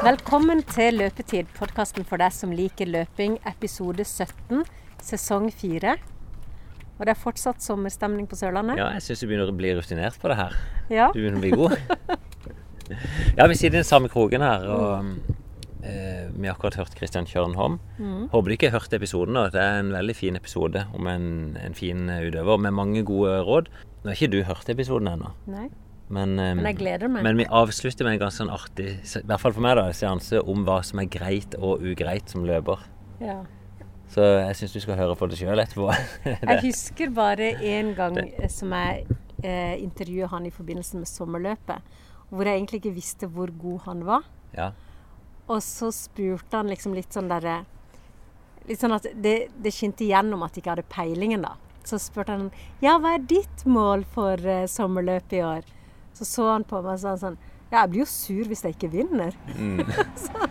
Velkommen til Løpetid, podkasten for deg som liker løping, episode 17, sesong 4. Og det er fortsatt sommerstemning på Sørlandet? Ja, jeg syns du begynner å bli rutinert på det her. Ja. Du begynner å bli god. ja, vi sitter i den samme kroken her, og eh, vi har akkurat hørt Kristian Kjørnholm. Håper du ikke har hørt episoden. da. Det er en veldig fin episode om en, en fin utøver med mange gode råd. Nå har ikke du hørt episoden ennå. Men, eh, Men jeg gleder meg. men vi avslutter med en ganske sånn artig, i hvert fall for meg, da, seanse om hva som er greit og ugreit som løper. Ja. Så jeg syns du skal høre på det sjøl etterpå. Jeg husker bare en gang det. som jeg eh, intervjuet han i forbindelse med sommerløpet, hvor jeg egentlig ikke visste hvor god han var. ja. Og så spurte han liksom litt sånn derre Litt sånn at det, det skinte igjennom at jeg ikke hadde peilingen, da. Så spurte han ja, hva er ditt mål for eh, sommerløpet i år? Så så han på meg og sa sånn Ja, jeg blir jo sur hvis jeg ikke vinner. så,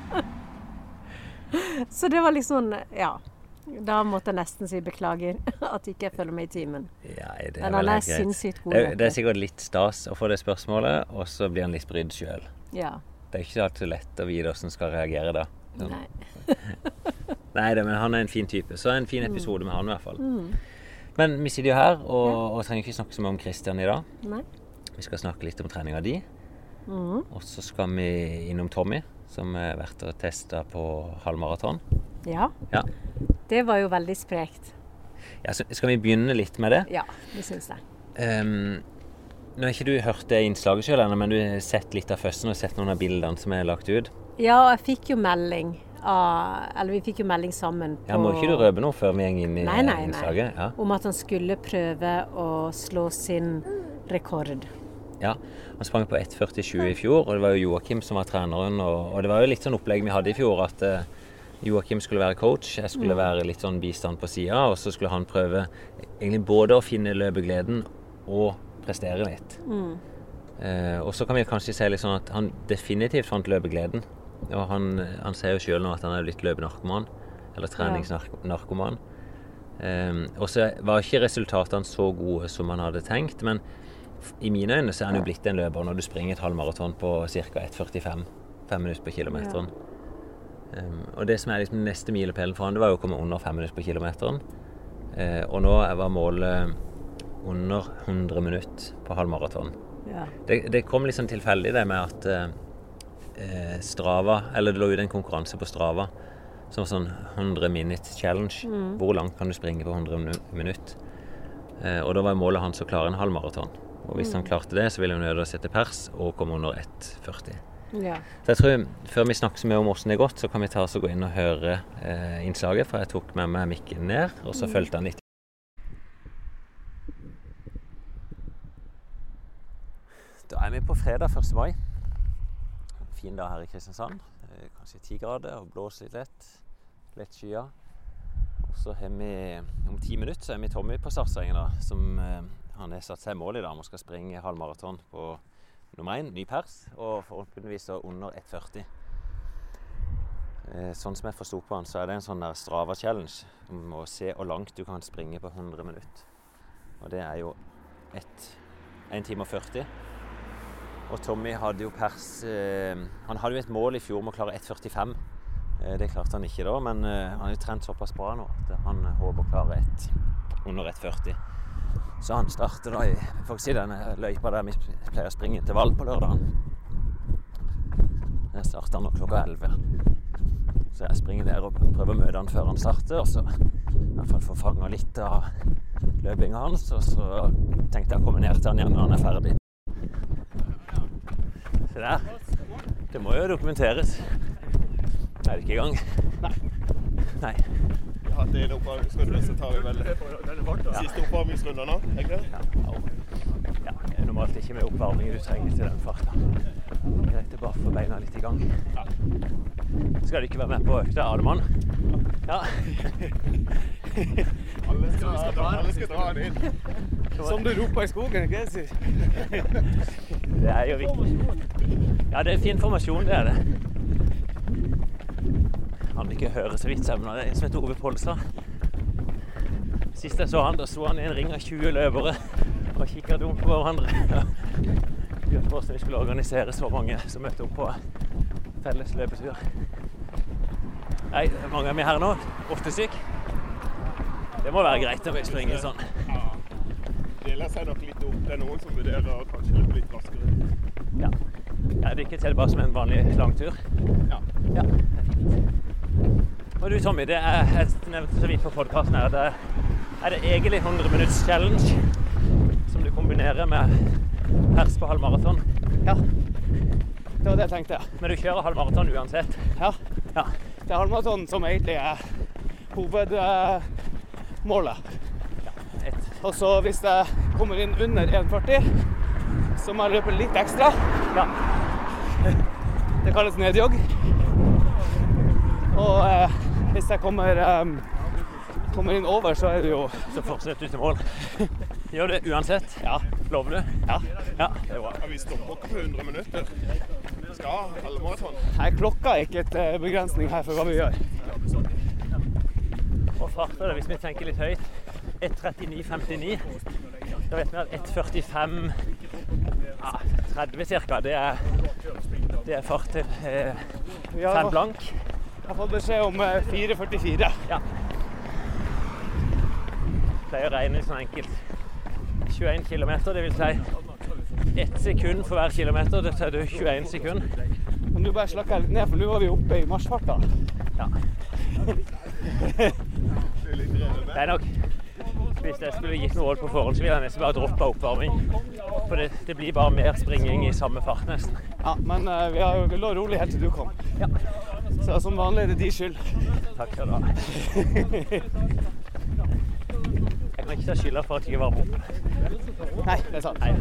så det var liksom Ja. Da måtte jeg nesten si beklager at ikke jeg følger med i timen. Ja, det Men vel han er sinnssykt god. Det, det er sikkert litt stas å få det spørsmålet, og så blir han litt brydd sjøl. Ja. Det er ikke alltid lett å vite åssen skal reagere da. Sånn. Nei. Nei da, men han er en fin type. Så en fin episode med han i hvert fall. Mm. Men vi sitter jo her og, og trenger ikke snakke så mye om Christian i dag. Nei. Vi skal snakke litt om treninga di. Mm. Og så skal vi innom Tommy, som har vært og testa på halvmaraton. Ja. Ja. Det var jo veldig sprekt. ja. Skal vi begynne litt med det? Ja, det syns jeg. Um, nå har ikke du hørt det innslaget sjøl ennå, men du har sett litt av førsten og sett noen av bildene som er lagt ut. Ja, jeg fikk jo melding av Eller vi fikk jo melding sammen på Ja, Må ikke du røpe noe før vi går inn i Nei, nei, nei. innslaget? Ja. Om at han skulle prøve å slå sin rekord. Ja. Han sprang på 1,47 i fjor, og det var jo Joakim som var treneren. Og, og det var jo litt sånn opplegg vi hadde i fjor, at uh, Joakim skulle være coach, jeg skulle være litt sånn bistand på sida, og så skulle han prøve egentlig både å finne løpegleden og prestere litt. Eh, og så kan vi kanskje si litt sånn at han definitivt fant løpegleden. Og han, han sier jo sjøl nå at han er litt løpenarkoman, eller treningsnarkoman. Um, og så var ikke resultatene så gode som han hadde tenkt, men i mine øyne så er han jo blitt en løper når du springer et halvmaraton på ca. 1,45. Fem minutter på kilometeren. Eh, og det som er liksom neste milepælen for han, det var jo å komme under fem minutter på kilometeren. Uh, og nå var målet under 100 minutter på halvmaraton. Ja. Det, det kom litt sånn tilfeldig det med at eh, Strava Eller det lå ut en konkurranse på Strava som var sånn 100 minute challenge. Hvor langt kan du springe på 100 minu- minutter? Uh, og da var målet hans å klare en halvmaraton. Og hvis han klarte det, så ville han å sette pers og komme under 1,40. ja. Så jeg tror, Før vi snakker så mye om hvordan det er gått, så kan vi ta oss og gå inn og høre eh, innslaget. For jeg tok med meg mikken ned, og så fulgte han litt. Da er vi på fredag 1. mai. En fin dag her i Kristiansand. Er Kanskje ti grader og blåser litt lett. Lett skyer. Og så har vi om ti minutter så er vi Tommy på startstrengen, da. Som eh, han har satt seg mål i dag om å skal springe halvmaraton på nummer én, ny pers, og forhåpentligvis under 1,40. Eh, Sånn som jeg forsto på han, så er det en sånn der Strava challenge om å se hvor langt du kan springe på 100 minutter. Og det er jo 1 time og 40. Og Tommy hadde jo pers eh, Han hadde jo et mål i fjor om å klare 1,45. Eh, det klarte han ikke da, men han har jo trent såpass bra nå at han håper å klare et under 1,40. Så han starter da i si denne løypa der vi pleier å springe intervall på lørdagen. Jeg starter nå klokka 11. Så jeg springer der og prøver å møte han før han starter, og så i hvert fall få fanga litt av løpinga hans. Og så tenkte jeg å komme ned til han igjen når han er ferdig. Se der. Det må jo dokumenteres. Er det ikke i gang? Nei. Nei. Hatt en oppvarmingsrunde, så tar vi vel siste oppvarmingsrunde nå. Er ikke det? Ja, ja, normalt ikke med oppvarming du trenger til den farta. Greit å bare få beina litt i gang. Skal du ikke være med på økte Ademann? Ja. Alle skal, skal dra, alle skal dra den inn. Som du roper i skogen, ikke sant? Det er jo viktig. Ja, det er fin formasjon, det er det. Han ikke hører så vidt søvn. Det er en som heter Ove Polstad. Sist jeg så han, da sto han i en ring av 20 løpere og kikka dumt på hverandre. Lurte på hvordan vi skulle organisere så mange som møtte opp på felles løpetur. Nei, mange er vi her nå? Åtte stykk? Det må være greit å springe springer sånn. Ja. Deler seg nok litt opp. Det er noen som vurderer å kanskje løpe litt raskere. Ja. Jeg dykker til bare som en vanlig langtur. Ja. Ja, det er fint. Og du Tommy, det er, jeg nevnte så vidt på podkasten her, det er det egentlig 100 minutts challenge som du kombinerer med pers på halv maraton. Ja. Det var det jeg tenkte. Men du kjører halv maraton uansett. Ja. Ja. Det er halvmaraton som egentlig er hovedmålet. Et, Og så hvis jeg kommer inn under 1,40, så må jeg løpe litt ekstra. ja. Det kalles nedjogg. Og eh, hvis jeg kommer, um, kommer inn over, så er det jo Så fortsetter du til mål. Gjør det uansett. Ja. Lover du? ja. Ja, det er bra. Ja, vi stopper ikke på 100 minutter. Vi skal ha halvmaraton. Nei, klokka er ikke et eh, begrensning her for hva vi gjør. Og farta, hvis vi tenker litt høyt, 1.39,59. Da vet vi at 1.45 ja, 30 ca. Det er, det er fart til eh, fem blank. Jeg har fått beskjed om eh, 4,44. Ja. Pleier å regne sånn enkelt. 21 km, vil si ett sekund for hver kilometer. Det tar du 21 sekunder. Men du bare slakke jeg litt ned, for nå var vi oppe i marsjfarta. Ja. Det er nok Hvis jeg skulle gitt noe råd på forhånd, så ville jeg nesten bare droppe oppvarming. For det, det blir bare mer springing i samme fart, nesten. Ja, men uh, vi, har, vi lå rolig helt til du kom. Ja. Så som vanlig er det de skyld. Takk skal du ha. Jeg kan ikke ta skylda for at jeg varmer opp. Nei, det er sant. Nei.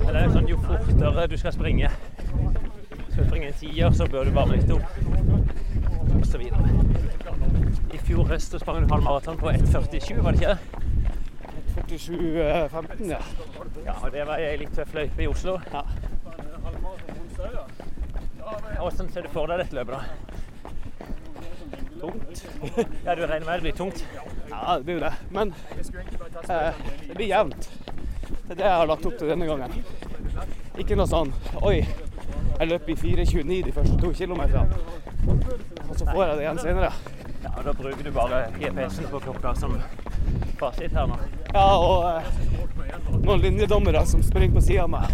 Men det er sånn, jo fortere du skal springe Skal du springe en tier, så bør du varme litt opp. Videre. I fjor høst sprang du halv maraton på 1,47, var det ikke det? 47,15, ja. Ja, og det var ei litt tøff løype i Oslo. Ja. Hvordan ser du for deg dette løpet, da? Tungt. Ja, du regner med det blir tungt? Ja, det blir jo det. Men eh, det blir jevnt. Det er det jeg har lagt opp til denne gangen. Ikke noe sånn Oi, jeg løper i 4,29 de første to kilometerne. Så får jeg det igjen senere. Ja, Da bruker du bare GPS-en på klokka som fasit her nå. Ja, og eh, noen linjedommere som springer på sida av meg.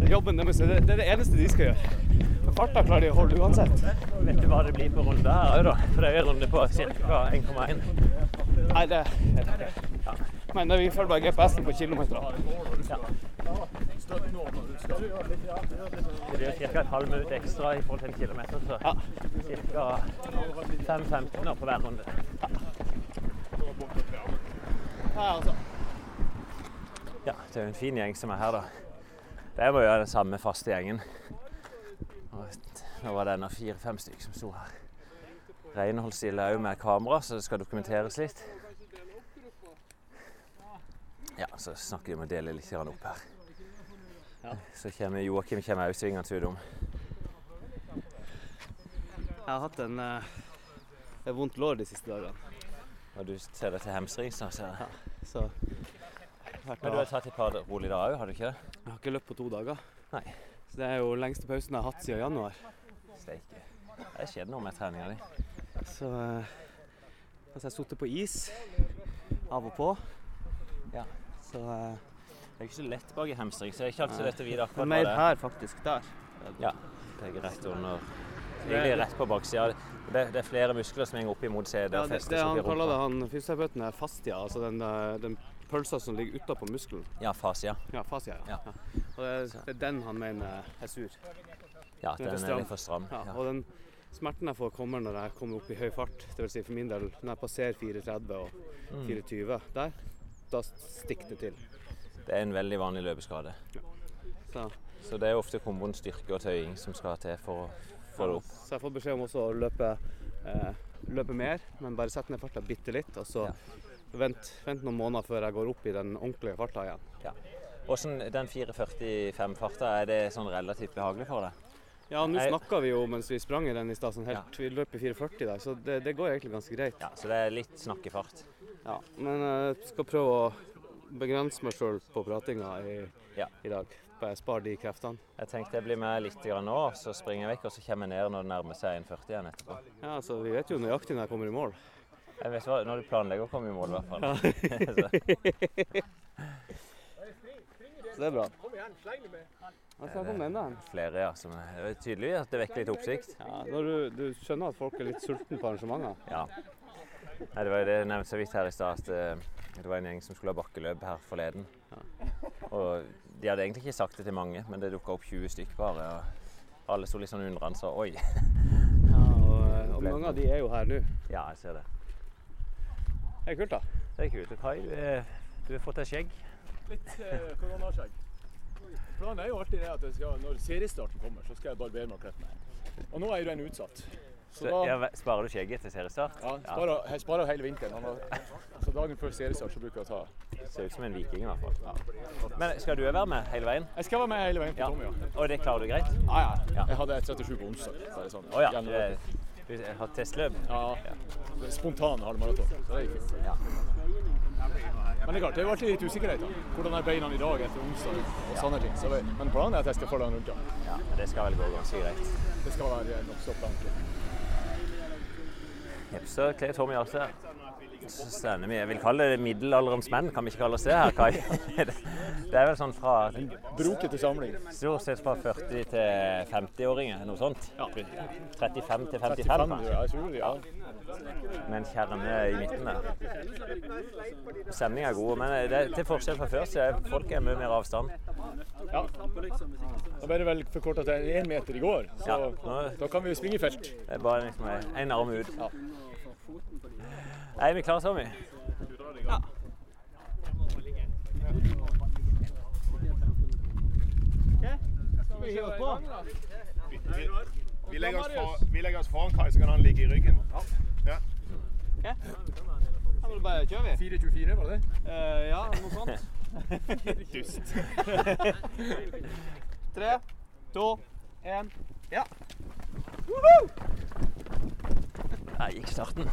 Det er jobben deres. Det det er det eneste de skal gjøre. For farta klarer de å holde uansett. Vet du hva det blir på runde her òg, da? For det er en runde på ca. 1,1. Nei, det vet jeg ikke. Ja. Men eh, vi følger bare GPS-en på kilometerne. Ja. Det blir ca. et halvt minutt ekstra i forhold til en kilometer, så ca. 5-15 på hver runde. Ja. Det er jo en fin gjeng som er her, da. Det må jo den samme faste gjengen. Og Nå var det ennå fire-fem stykker som sto her. Renhold stiller òg med kamera, så det skal dokumenteres litt. Ja, så snakker de om å dele litt opp her. Ja. Så kommer Joakim kommer også svingende utom. Jeg har hatt en eh, vondt lår de siste dagene. Og du ser det til hamstring, så ser jeg. Så jeg vært Men du har tatt et par rolig dager òg, har du ikke det? jeg har ikke løpt på to dager. Nei. Så det er jo lengste pausen jeg har hatt siden januar. Steike. Det skjedde noe med treninga di. Så eh, altså jeg har sittet på is av og på. Ja. Så eh, Det er ikke så lett bak i hamstring, så det er ikke alltid så lett å vite akkurat hva det er. her faktisk. Der. Ja, det er rett under Egentlig rett på baksida. Det, det er flere muskler som henger opp imot CD. Ja, det, det han kaller det, han fysioterapeuten, er fastia, Altså den, den pølsa som ligger utapå muskelen. Ja, fasia. Ja, fasia, Ja. Ja. Og det, er- det er den han mener er sur. Ja, Den den er, er litt for stram. Ja, og den smerten jeg får, kommer når jeg kommer opp i høy fart. Vil si for min del, når jeg passerer 4,30 og Mm. 4,20 der, da stikker det til. Det er en veldig vanlig løpeskade. Så, Så det er ofte komboen styrke og tøying som skal til for å få det opp. så jeg får beskjed om også å løpe, eh, løpe mer, men bare sette ned farta bitte litt. Og så Ja. vent, vent noen måneder før jeg går opp i den ordentlige farta igjen. Hvordan den 4.45-farta, er det sånn relativt behagelig for deg? Ja, nå snakka vi jo mens vi sprang i den i stad, sånn helt, vi løper 4,40 der, så det, det går egentlig ganske greit. Ja, Så det er litt snakkefart. Ja, men jeg skal prøve å begrense meg sjøl på pratinga i, Ja. i dag. bare spar de kreftene. Jeg tenkte jeg blir med litt grann nå, så springer jeg vekk, og så kommer jeg ned når det nærmer seg 1,40 igjen etterpå. Ja, så Vi vet jo nøyaktig når jeg kommer i mål. Jeg vet hva, Når du planlegger å komme i mål, i hvert fall. Så det er bra. Ja, så her kommer enda. Flere, ja. Som er, det er tydelig at det vekker litt oppsikt. Ja, når du, du skjønner at folk er litt sultne på arrangementer. Ja. Nei, det var jo det jeg nevnte så vidt her i stad, at eh, det var en gjeng som skulle ha bakkeløp her forleden. Og de hadde egentlig ikke sagt det til mange, men det dukka opp 20 stykker bare. Og alle sto litt sånn undrende så oi. Ja, og, og mange av de er jo her nå. Ja, jeg ser det. Det er kult, da. Det er kult. Kai, du, har fått deg skjegg. Litt eh, koronaskjegg. Planen er jo alltid det at jeg skal, når seriestarten kommer, så skal jeg barbere meg og klippe meg. Og nå er jo den utsatt. Så da ja, sparer du skjegget til seriestart? ja, sparer, jeg sparer hele vinteren. Så dagen før seriestart så bruker jeg å ta Ser ut som en viking i hvert fall. Men skal du være med hele veien? Jeg skal være med hele veien på Ja. Tommy, ja. Og det klarer du greit? Ja, ja. Ja. Jeg hadde 37 på onsdag. Så er det sånn. Oh, ja. Du, du har testløp? ja. Spontan halvmaraton. Så det gikk fint. Ja. Men det er klart, det er jo alltid litt usikkerhet. da. Hvordan er beina i dag etter onsdag og sånne ting. Så, men planen er at jeg skal følge han rundt. Ja. ja. Det skal vel gå ganske greit. Det skal være nokså ordentlig. Jepp, så kler Tommy Arse. seg. Vi, jeg vil kalle det middelalderens menn, kan vi ikke kalle oss det her, Kai? Det er vel sånn fra Brokete samling. stort sett fra 40 til 50-åringer, noe sånt. Ja. 35 til 55, 35, ja, tror ja. Med en kjerne i midten der. Stemninga er god, men det til forskjell fra før, så er folk er mye mer avstand. ja. Da ble det vel forkorta til én meter i går, så Ja, nå- da kan vi jo springe i felt. Det er bare liksom en arm ut. Ja. Er vi klare, Tommy? Vi, vi, legger oss for, vi legger oss foran Kai, så kan han ligge i ryggen. Ja. Da må du bare kjøre, vi. 4.24, var det det? Uh, ja, noe sånt. Dust. Tre, to, én. Ja. Der gikk starten.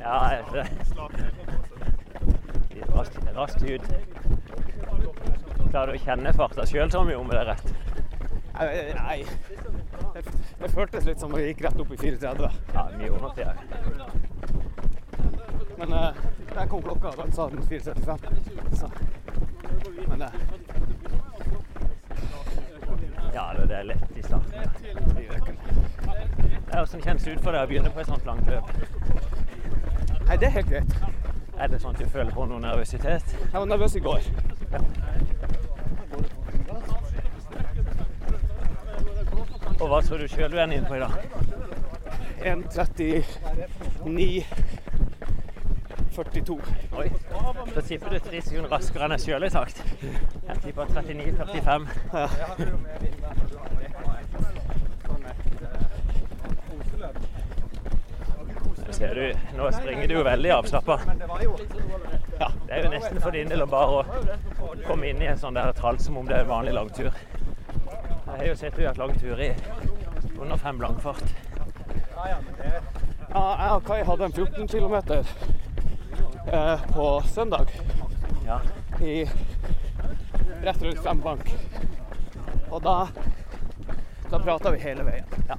Ja, det Litt raskt, raskt ut. Klarer du å kjenne farta sjøl, Tommy, om det er rett? Nei. Det, det føltes litt som om jeg gikk rett opp i 4.30. Ja, mye det. Ja. Men uh, der kom klokka, og den sa den 4.35. Men eh, Ja, det er lett i starten. Ja, Hvordan kjennes det ut for deg å begynne på et sånt langt løp? Nei, det er helt greit. Er det sånn at du føler på noe nervøsitet? Jeg var nervøs i går. Og hva tror du sjøl du er inn på i dag? 1.39 42. Oi, Da tipper du tre sekunder raskere enn jeg sjøl har sagt. Jeg tipper 39,45. Ser du, nå springer du jo veldig avslappa. Ja, det er jo nesten for din del å bare komme inn i en sånn der trall som om det er en vanlig langtur. Jeg har jo sett du har hatt langtur i under fem langfart. Ja, jeg og Kai hadde en 14 km eh, på søndag Ja, i rett rundt fem bank. Og da da prater vi hele veien. ja.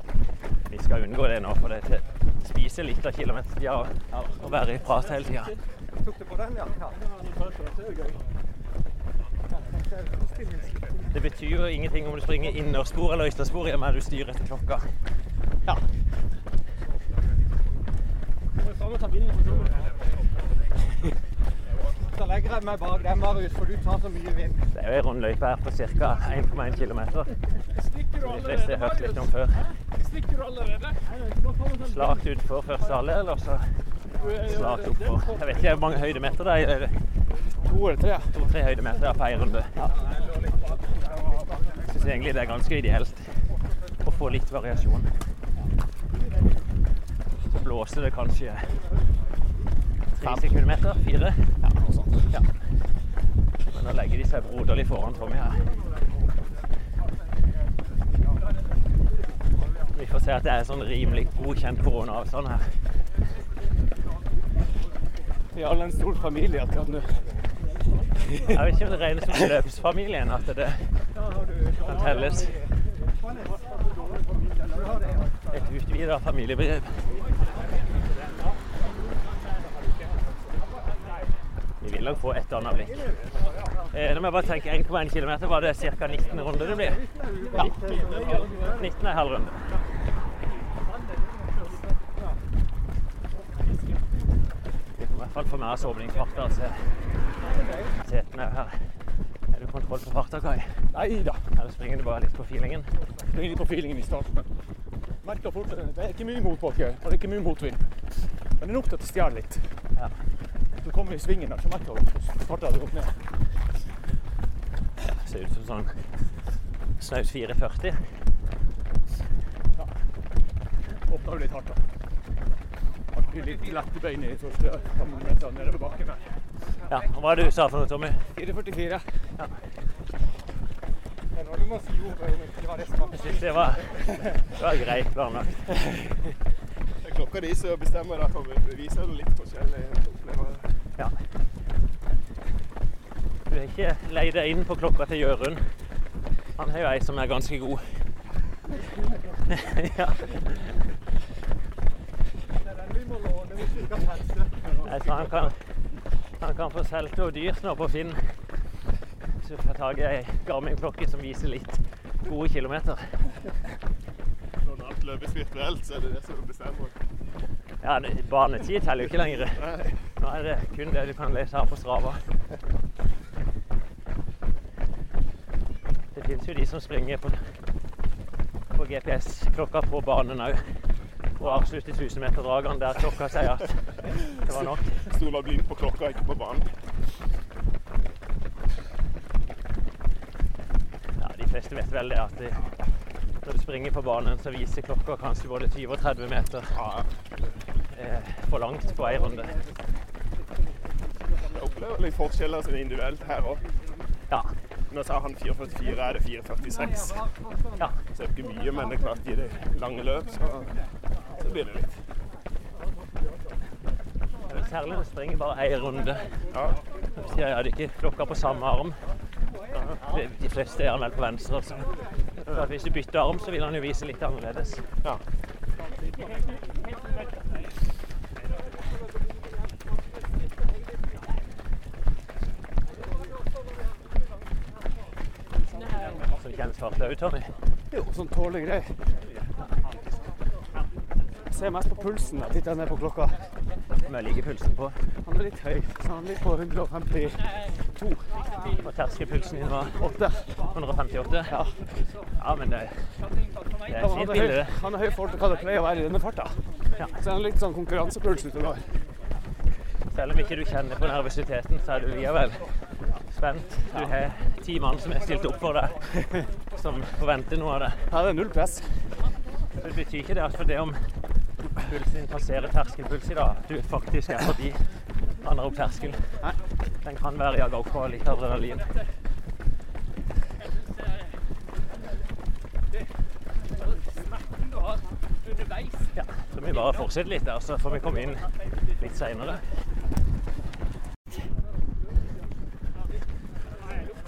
Vi skal unngå det nå, for det spiser litt av kilometertida ja, å være i prat hele tida. Det betyr jo ingenting om du springer innerspor eller ytterspor, i og med at du styrer etter klokka. Ja. Da legger jeg meg bak den, Marius, for du tar så mye vind. Det er jo en rundløype her på ca. 1,1 km. De fleste har hørt litt om før. Stikker du allerede? Slakt utfor første halvdel, eller så slakt oppfor. Jeg vet ikke hvor mange høydemeter det er. To eller tre. To-tre høydemeter på ei runde. Jeg syns egentlig det er ganske ideelt å få litt variasjon. Så blåser det kanskje tre sekundmeter? Fire? Ja, noe sånt. Ja. Men nå legger de seg broderlig foran Tommy her. Vi får se at det er sånn rimelig godkjent koronaavstand her. Vi er alle en stor familie akkurat nå. Jeg vet ikke om det regnes som løpsfamilien at det kan telles. Et utvida familiebegrep. Vi nok få et og annet blikk. Eh, Nå må jeg bare tenke 1,1 km, var det ca. 19 runder det blir? Ja. 19 er halv runde. Vi får i hvert fall få med oss åpningsfarta. se. setene er her. Er du kontroll på farta, Kai? Nei da. Eller springer du bare litt på feelingen? Springer litt på feelingen i starten. Merker fort det er ikke mye motbakke og det er ikke mye motvind. Men det er nok til at det stjeler litt. Ja. Vi i svingen der, så merka jeg hvordan farta hadde gått ned. Ser ut som sånn snaut 440. Åpna jo litt hardt, da. Artig litt lette bein i første meter nedover bakken her. Ja, og Hva er det du sa for noe, Tommy? 4,44. Ja. Det det det Jeg synes det var, det var greit planlagt. Det er klokka di som bestemmer det, viser det litt forskjellig. Ja. Du har ikke leid deg inn på klokka til Jørund. Han har jo ei som er ganske god. ja. Han kan, han kan få solgt noe dyrt nå på Finn. Hvis du får tak i ei Garmin-klokke som viser litt gode kilometer. Når alt løpes virtuelt, så er det det som bestemmer. Ja, Barnetid teller jo ikke lenger. Nå er det kun det du kan lese her på Strava. Det finnes jo de som springer på, på GPS-klokka på banen òg. Og avslutter 1000-meterdragene der klokka sier at det var nok. Stoler blindt på klokka, ikke på banen. Ja, De fleste vet vel det at de, når du springer på banen, så viser klokka kanskje både 20 og 30 meter eh, for langt på ei runde. Jeg opplever litt forskjeller sånn individuelt her òg. Ja. Nå sa han 4,44, er det 4,46. ja. Så det er ikke mye, men det er klart i det lange løp så, så blir det litt. Særlig når du springer bare én runde. Ja. Så jeg hadde ikke klokka på samme arm. De, de fleste er vel på venstre. Altså. Hvis du bytter arm, så vil han jo vise litt annerledes. ja. Så det ut, Tommy. Jo, sånn tålelig grei. Jeg ser mest på pulsen. Jeg titter ned på klokka. Med ligger pulsen på. Han er litt høy, så han ligger på 152. Og terskelpulsen din var 8. 158. Ja. Ja, men det, det er et fint bilde. han er høy i forhold til hva det pleier å være i denne farta. Ja. Så han er litt sånn konkurransepuls ute og går. Selv om ikke du kjenner på nervøsiteten, så er du likevel spent. Du har ti mann som er stilt opp for deg, som forventer noe av det. Her er null press. Det betyr ikke det at for det om pulsen din passerer terskelpuls i dag, at du faktisk er forbi andre opp terskel. Den kan være jaga opp på litt adrenalin. Ja, så vi bare fortsetter litt der, så får vi komme inn litt seinere.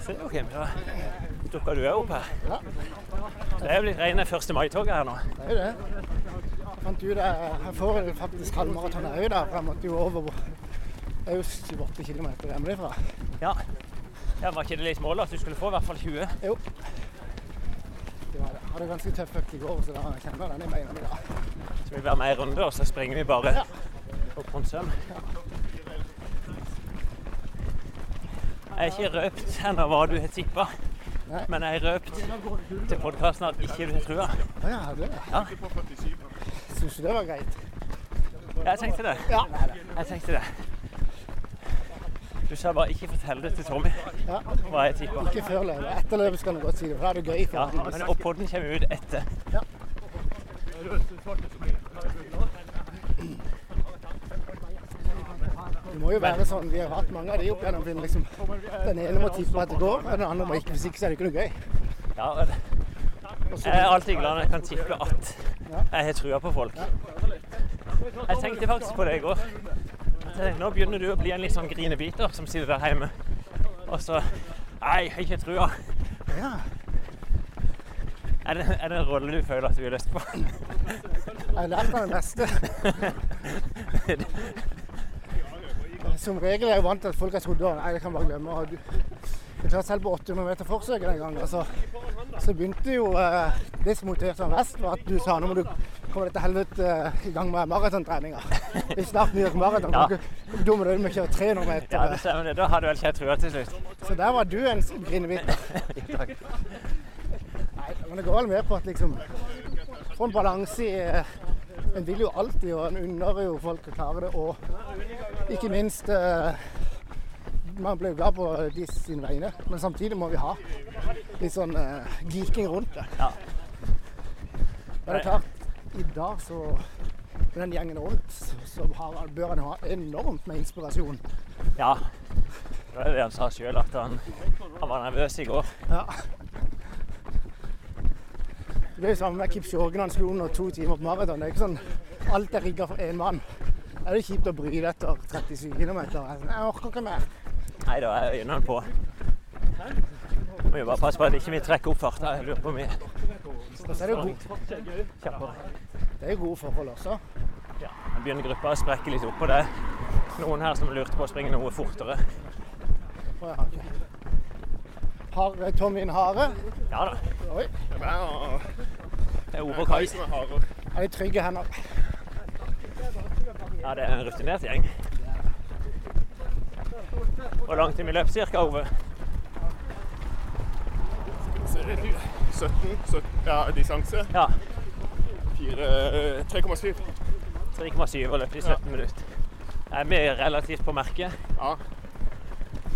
Se, okay, men da dukka du òg opp her. Ja. Det er blitt rene 1. mai-toget her nå. Det er jo det. Jeg fant ut jeg får faktisk halvmaraton òg der, for jeg måtte jo over Det er jo 7-8 km hjemmefra. Ja. ja. Var ikke det litt målet at du skulle få i hvert fall 20? Jo. Det var det. Jeg hadde ganske tøff økt i går, så da kjenner jeg den i beina i dag. Så vi blir med ei runde, og så springer vi bare ja. opp på Ja. Jeg har ikke røpt ennå hva du har tippa, Nei. men jeg røpte røpt til podkasten at ikke du trua. Ja, det? Ja. Syns du det var greit? Jeg tenkte det. Ja. Jeg tenkte det. Du sa bare ikke fortell det til Tommy ja. hva jeg tipper. Ikke før løpet. Etter løpet skal du godt si det, for da er det gøy. Ja, men og podden kommer ut etter. Det må jo være sånn, Vi har hatt mange av de opp gjennom tiden. Liksom. Den ene må tippe at det går, og den andre må ikke. Hvis ikke så er det ikke noe gøy. Ja, Jeg er alltid glad når jeg kan tippe at jeg har trua på folk. Jeg tenkte faktisk på det i går. Nå begynner du å bli en litt sånn grinebiter som sitter der hjemme. Og så Nei, jeg har ikke trua. Ja. Er det, er det en rolle du føler at du har lyst på? Jeg har lært av det meste. Som regel er jeg vant til at folk har trodd at det kan bare glemme. Og jeg tar selv på 800 meter forsøket den gangen. Altså, så begynte jo eh, Det som motiverte meg mest, var at du sa nå må du komme deg til helvete eh, i gang med maratontreninga. Det er snart New York Marathon. Ja. Hvor dum er du med å kjøre 300 meter? Ja, det stemmer det. Da har du vel ikke trua til slutt. Så der var du en grinebiter. Takk. Nei, men det går vel mer på at liksom Få en balanse i eh, En vil jo alltid, og en unner jo folk å klare det. Og ikke minst eh, Man blir glad på de sine vegne, men samtidig må vi ha litt sånn uh, geeking rundt det. Ja. Men det er klart, i dag så med den gjengen rundt, så har, bør han ha enormt med inspirasjon. ja. Det var det han sa sjøl, at han, han var nervøs i går. Ja. Det er jo samme med Kipchoge han slo under to timer på maraton. Det er ikke sånn alt er rigga for én mann. Er det kjipt å bryte etter 37 km. Jeg orker ikke mer. Nei, da er øynene på. Må jo bare passe på at ikke vi trekker opp farta. Jeg lurer på om vi Og er det jo kjappere. det er jo gode forhold også. Ja, nå begynner gruppa å sprekke litt opp, og det noen her som lurte på å springe noe fortere. Å, ja. Har eh, Tommy en hare? Ja da. Oi. Det er og Det er Ove og Kai. er. Er de trygge hender? Ja, det er en rutinert gjeng. Hvor langt har vi løp ca., Ove? Så er det 17, 17 ja, distanse. Ja, 3,7. 3,7 og løp i 17 minutter. Er vi relativt på merket? Ja.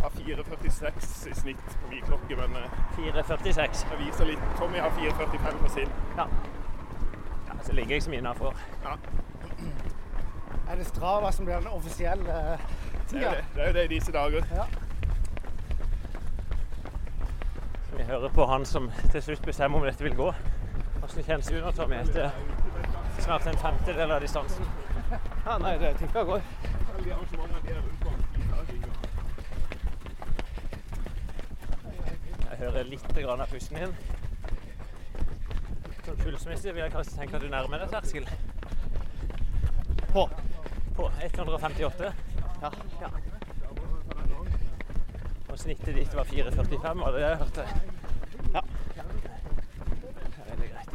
Jeg har 4,46 i snitt på min klokke, men eh, 4,46. jeg viser litt. Tommy har 4,45 på sin. Ja. ja. Så ligger jeg som innafor. Er det Strava som blir den offisielle eh, Det er tida? jo det, det, er jo det i disse dager. Vi hører på han som til slutt bestemmer om dette vil gå. Hvordan kjennes det ut nå, Tommy? Etter snart en femtedel av distansen. Ja, nei, det tikka går. Alle de arrangementene de er rundt om, de tar ting. Jeg hører litt av pusten din. Sånn pulsmessig vil jeg kanskje tenke at du nærmer deg terskel. På. På 158. Ja. Og snittet ditt var 4,45, var det det jeg hørte? Ja. Det veldig greit.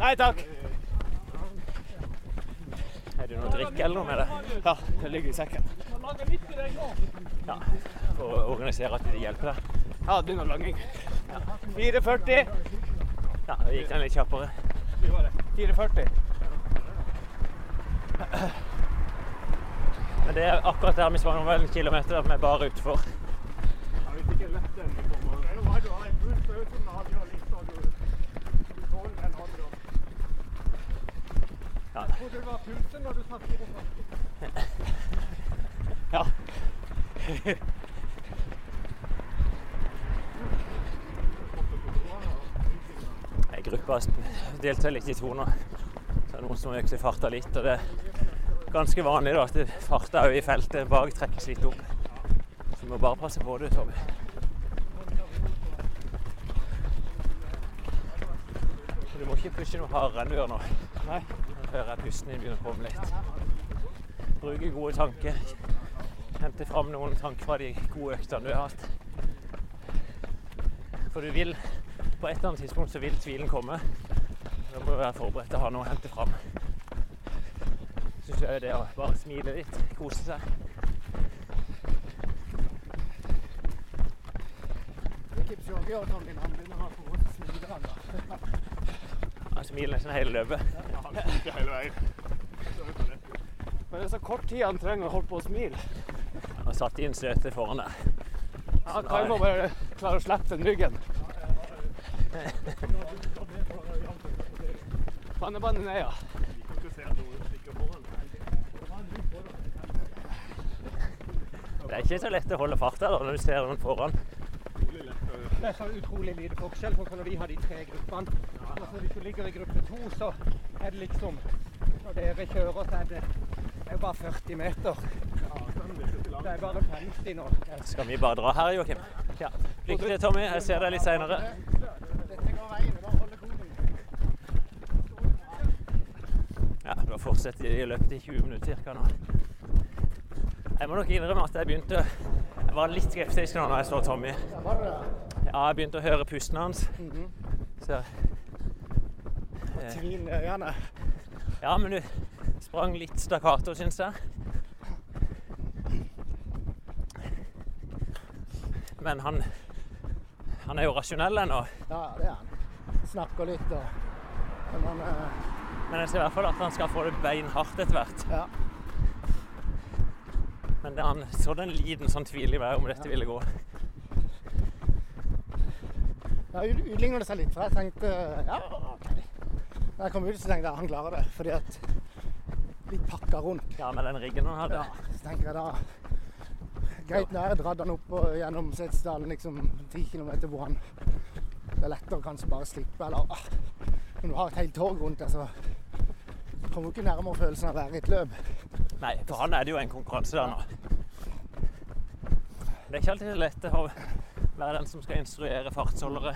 Nei takk. Er det noe drikke eller noe med det? Ja, det ligger i sekken. Ja, for å organisere at de hjelper deg. Ja, det begynner langing. 4,40. Ja, det gikk den litt kjappere. 4,40. Men det er akkurat der vi sprang om en kilometer at. Ja, vi. Er bare utfor. hånden. Ja. Jeg trodde det var pulsen når du sa 44. Ja. Gruppa deltar litt i to nå. Så det er noen som økte farta litt. Og det er ganske vanlig da, at farta òg i feltet bak trekkes litt opp. Så vi må bare passe på det, Tommy. Du må ikke pushe noe hardere enn du gjør nå. Nei. Nå hører jeg pusten din begynner å komme litt. Bruke gode tanker. Hente fram noen tanker fra de gode øktene du har hatt. For du vil På et eller annet tidspunkt så vil tvilen komme. Da må du være forberedt til å ha noe å hente fram. Syns jeg det å bare smile litt, kose seg. Han smiler nesten hele løpet. Ja, han smiler hele veien. Men det er så kort tid han trenger å holde på å smile. Har satt inn setet foran der. Ja, Kai må bare klare å slippe den ryggen. Er ned, ja. Det er ikke så lett å holde farta her når du ser noen foran. Det er så utrolig lite forskjell på når vi har de tre gruppene. Altså, hvis du ligger i gruppe to, så er det liksom Når dere kjører, så er det Det er bare 40 meter. Det er bare 50 nå. Skal vi bare dra her, Joakim? Ja. Lykke til, Tommy. Jeg ser deg litt seinere. Ja, da fortsetter de i løpet i 20 minutter ca. nå. Jeg må nok innrømme at jeg begynte Jeg var litt skeptisk nå når jeg så Tommy. Ja, jeg begynte å høre pusten hans. Så Tvin i øynene. Ja, men du sprang litt stakkato, syns jeg. Men han Han er jo rasjonell ennå. Ja, det er han. Snakker litt og Men han eh, Men jeg ser i hvert fall at han skal få det beinhardt etter hvert. Ja. Men det, han så den en liten sånn tvil i meg om dette ville gå. Ja, ut- utligner det seg litt, for jeg tenkte ja, OK. Da jeg kom ut, så tenkte jeg han klarer det. Fordi at litt pakka rundt. Ja, med den riggen han hadde. Ja, så tenker jeg da Greit, nær dratt han opp og gjennom Setesdalen liksom 10 km hvor han Det er lettere kanskje bare slippe, eller ah, Når du har et helt tog rundt deg, så kommer du ikke nærmere følelsen av å være i et løp. Nei, for han er det jo en konkurranse der nå. Det er ikke alltid lett å være den som skal instruere fartsholdere.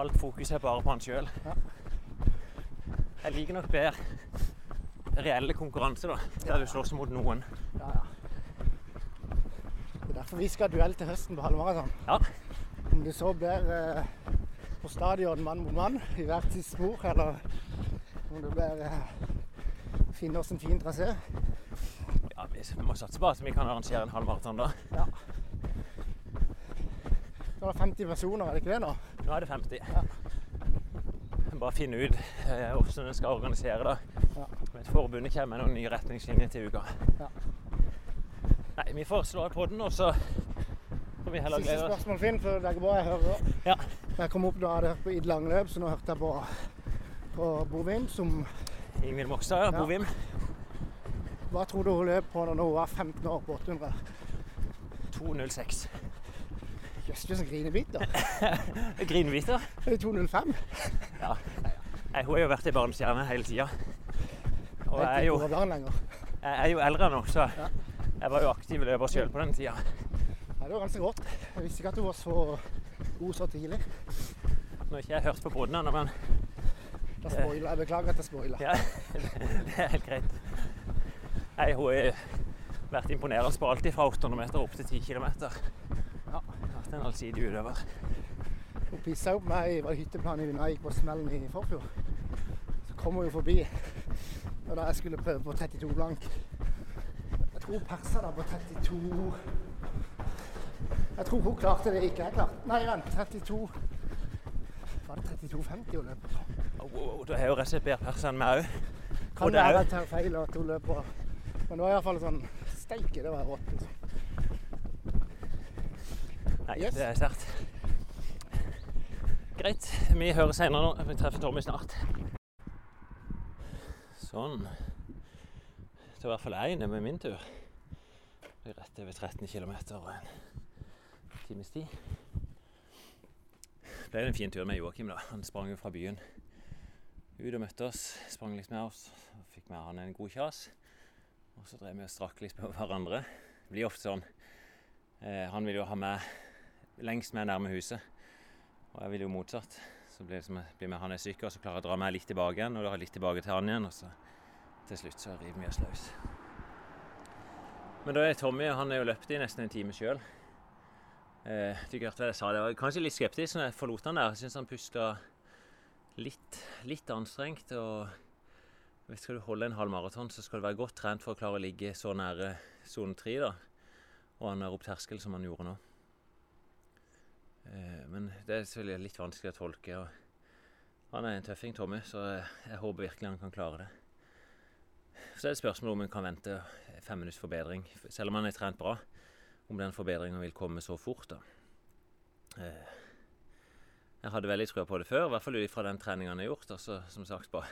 Alt fokus er bare på han sjøl. Ja. Jeg liker nok bedre reelle konkurranser, da. Der du slåss mot noen. Derfor vi skal ha duell til høsten på halvmaraton. Ja. Om det så blir eh, på stadion mann mot mann i hvert sitt spor, eller om det blir eh, finne oss en fin trasé. ja vi må satse på at vi kan arrangere en halvmaraton da. Ja. Nå er det 50 personer, er det ikke det nå? Nå er det 50. Ja. Bare finne ut eh, hvordan en skal organisere det. Ja. Men Forbundet kommer med noen nye retningslinjer til uka. Ja. Vi får slå av podden, og så får vi heller Siste glede oss. spørsmål, Finn, før det går bra. Jeg hører. Ja. Jeg kom opp, da hadde jeg hørt på Id Langløp, så nå hørte jeg på, på Bovim, som Ingvild Mokstad, ja. Bovim. Hva tror du hun løp på når hun var 15 år på 800? 2.06. Jøss, du er sånn grinebiter. da. Grinbiter. Det er 205. Ja. Nei, hun har jo vært i barnestjerne hele tida. Og jeg er, jo, er jeg er jo eldre nå, så Ja. jeg var jo aktiv løper sjøl på den tida. Ja, det var ganske rått. Jeg visste ikke at hun var så god så tidlig. Nå har ikke jeg hørt på podden ennå, men Da spoiler jeg. Beklager at jeg spoiler. ja, det er helt greit. Nei, hun har vært imponerende på alt fra 800 meter opp til 10 km. Ja. Vært en allsidig utøver. Hun pissa opp meg i var det hytteplanen i jeg gikk på smellen i forfjor. Så kom hun jo forbi. Og da jeg skulle prøve på 32 blank Hun persa da på 32 Jeg tror hun klarte det ikke jeg klarte. Nei, vent. 32 Var det 32,50 hun løp på? Oh, oh, oh, Da har jo rett og slett bedre pers enn meg òg. Kan det være til at jeg feil at hun løp på Men det var iallfall sånn Steike, det var rått. Liksom. Nei, Yes. det er sterkt. Greit. Vi høres senere nå. Vi treffer Tommy snart. Sånn. Det var i hvert fall én med min tur. Det blir rett over 13 km og en times tid. Det ble en fin tur med Joakim. da. Han sprang jo fra byen ut og møtte oss. Sprang litt med oss. og Fikk med han en god kjas. Og så drev vi og strakk litt på hverandre. Det blir ofte sånn. Eh, han vil jo ha meg lengst med nærme huset. Og jeg vil jo motsatt. Så blir det som jeg blir med han er syk, og så klarer jeg å dra meg litt tilbake igjen, og da litt tilbake til han igjen, og så til slutt så river vi oss løs. Men da er Tommy, han er jo løpt i nesten en time sjøl. Eh, du hørte jeg sa, jeg var kanskje litt skeptisk når jeg forlot han der. Jeg syns han pusta litt, litt anstrengt. og hvis Skal du holde en halv maraton, så skal du være godt trent for å klare å ligge så nære sone tre. Og han er opp terskel som han gjorde nå. Eh, Men det er selvfølgelig litt vanskelig å tolke. og Han er en tøffing, Tommy, så jeg håper virkelig han kan klare det. Så er det spørsmål om en kan vente fem minutts forbedring, selv om man er trent bra. Om den forbedringa vil komme så fort, da. Eh, Jeg hadde veldig trua på det før, i hvert fall ut fra den treninga han har gjort. Og som sagt, bare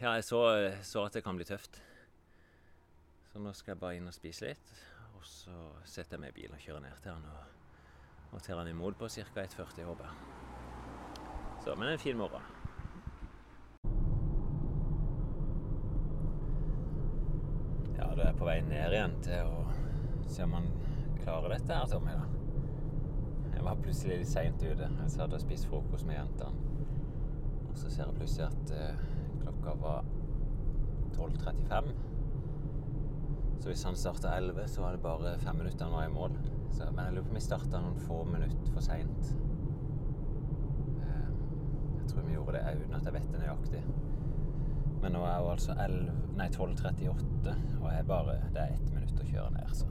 Ja, jeg så, så at det kan bli tøft. Så nå skal jeg bare inn og spise litt, og så setter jeg meg i bilen og kjører ned til han. og og tar han imot på ca. 1,40, håper jeg. Så, men en fin morgen. Du er på vei ned igjen til å se om man klarer dette her, Tommy. da. Jeg var plutselig litt seint ute. Jeg satt og spiste frokost med jentene. Og så ser jeg plutselig at eh, klokka var 12.35. Så hvis han starta 11, så var det bare fem minutter han var i mål. Så, men jeg lurer på om vi starta noen få minutter for seint. Eh, jeg tror vi gjorde det uten at jeg vet det nøyaktig. Men nå er jo altså 11, nei, 12.38, og jeg bare, det er ett minutt å kjøre ned, så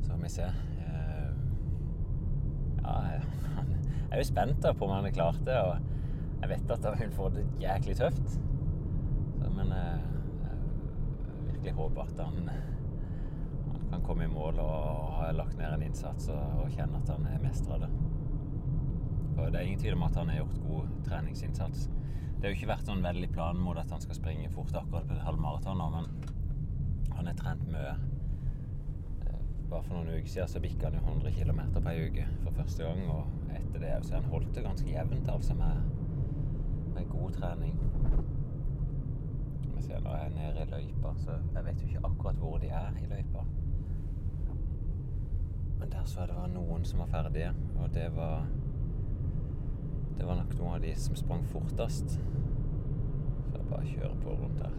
Så får vi se. Eh, Ja, jeg, er jo spent da på om han har klart det, og jeg vet at han får det jæklig tøft. Så, men jeg, jeg virkelig håper at han, han kan komme i mål og ha lagt ned en innsats og, og kjenne at han er mestra det. Det er ingen tvil om at han har gjort god treningsinnsats. Det har jo ikke vært sånn veldig plan mot at han skal springe fort akkurat på halvmaraton men han har trent mye. Eh, Bare for noen uker siden så bikka han jo 100 km på ei uke for første gang, og etter det så har han holdt det ganske jevnt, altså med, med god trening. Vi ser nå er jeg nede i løypa, så jeg vet jo ikke akkurat hvor de er i løypa. Men der så jeg det var noen som var ferdige, og det var det var nok noen av de som sprang fortest. Så jeg bare kjører på rundt her.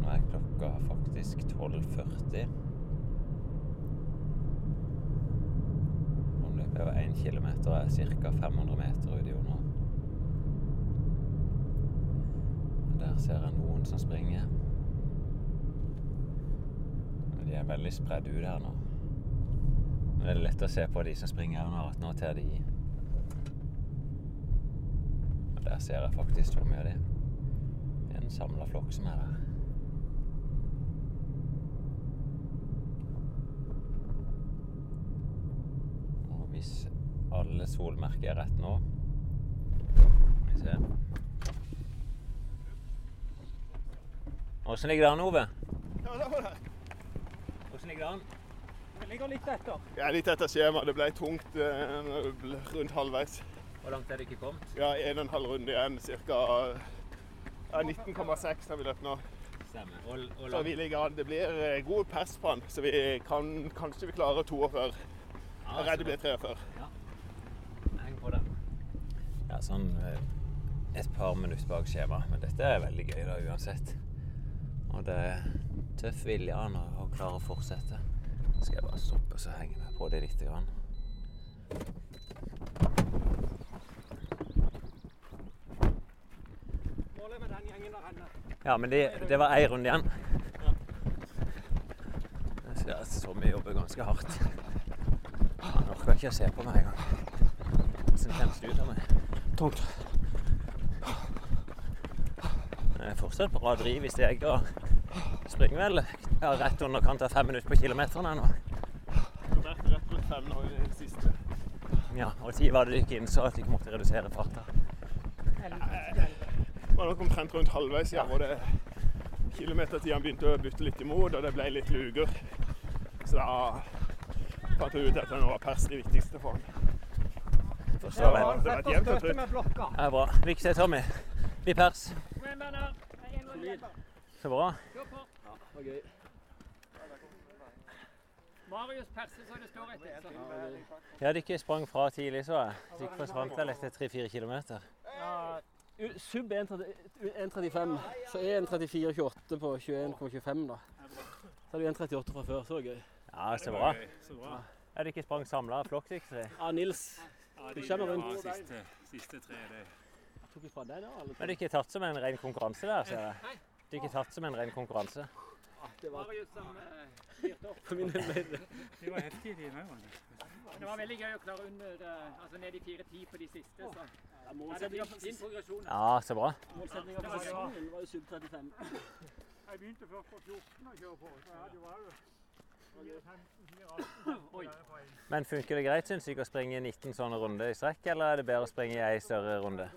Nå er klokka faktisk 12.40. Omløpet over 1 km er ca. 500 meter uti nå. Der ser jeg noen som springer. De er veldig spredd ut her nå. Men det er lett å se på de som springer her nå, at nå tar de. Og der ser jeg faktisk hvor mye av det er. En samla flokk som er der. Og hvis alle solmerker er rett nå Skal vi se Åssen ligger det an, Ove? Ja, det var det. Åssen ligger det an? Det ligger litt etter. Jeg er litt etter skjema. Det ble tungt eh, rundt halvveis. Hvor langt er det ikke kommet? Ja, en og en halv runde igjen. Ca. 19,6 har vi løpt nå. Stemmer. Og, og Så vi ligger an. Det blir eh, god pers på han, så vi kan kanskje vi klarer 42. Jeg er redd det blir 43. Heng på den. Ja, sånn eh, et par minutter bak skjema. Men dette er veldig gøy da, uansett. Og det er tøff vilje an å, å klare å fortsette. Skal jeg bare stoppe og så henge meg på det lite grann. Målet med den gjengen der henne. Ja, men det, det var ei runde igjen. Jeg ser at Tommy jobber ganske hardt. Han orker ikke å se på meg engang. Hvordan kjennes det ut av meg? Tungt. Jeg er fortsatt bra driv i steget og springer vel ja, rett underkant av fem minutter på kilometeren ennå. har rett rundt fem nå i det siste. Ja, og ti var det dere innså at ikke måtte redusere farta. Det var nok omtrent rundt halvveis igjen hvor det kilometer til han begynte å bytte litt imot, og det ble litt luger. Så da fant jeg ut at det nå var pers det viktigste for han. Så Det var et vært jevnt og trutt. Det er bra. Viktig, Tommy. Vi pers. Det er. Så bra. Marius perser så det står etter. Ja, dere sprang fra tidlig, så jeg. Dere forsvant vel etter tre-fire kilometer. Sub 1,35, så er 1,34,28 på 21,25 da. Så hadde du 1,38 fra før, så var det gøy. Ja, så bra. Er ikke sprang samla flokk, dere? Ja, Nils, du kommer rundt. Ja, Siste, siste tre, det Tok vi fra deg da, alle. Men det er ikke tatt som en ren konkurranse der, ser jeg. Det er ikke tatt som en ren konkurranse. Det var Marius som eh, styrte opp. det. De var helt i òg. Det var veldig gøy å klare under, eh, altså ned i 4-10 på de siste. Så. Målsettinga fin progresjon. Ja, så bra. målsettinga for sesongen var jo sub 35. Jeg begynte først på 14 å kjøre på, så jeg hadde jo 15-18. Men funker det greit, syns dere, å springe 19 sånne runder i strekk, eller er det bedre å springe i ei større runde?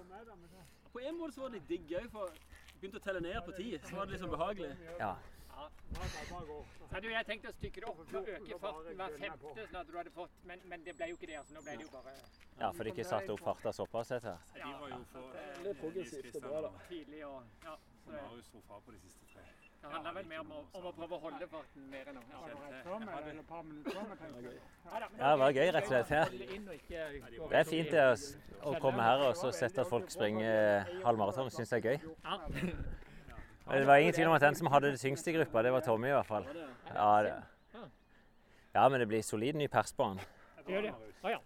På en måte så var det litt digg òg, for jeg begynte å telle ned på tid, så var det liksom behagelig. Ja. Ja, Så hadde jeg tenkte å stykke det opp og øke farten hver femte, sånn at du hadde fått Men, men det ble jo ikke det. altså Nå ble det jo bare Ja, for de ikke satte opp farta såpass etter hvert. De var jo for Det er progressivt og bra, da. Tidlig og Ja. Så Marius dro fra på de siste tre. det handler vel mer om å, om å prøve å holde farten mer enn noe. ja. Ja, det var gøy, rett og slett. Ja. Det er fint det, å- komme her og så sette at folk springer halv maraton. Syns det er gøy. Det var ingen tvil om at den som hadde det tyngste i gruppa, det var Tommy i hvert fall. Ja, det, ja men det blir solid ny pers på han.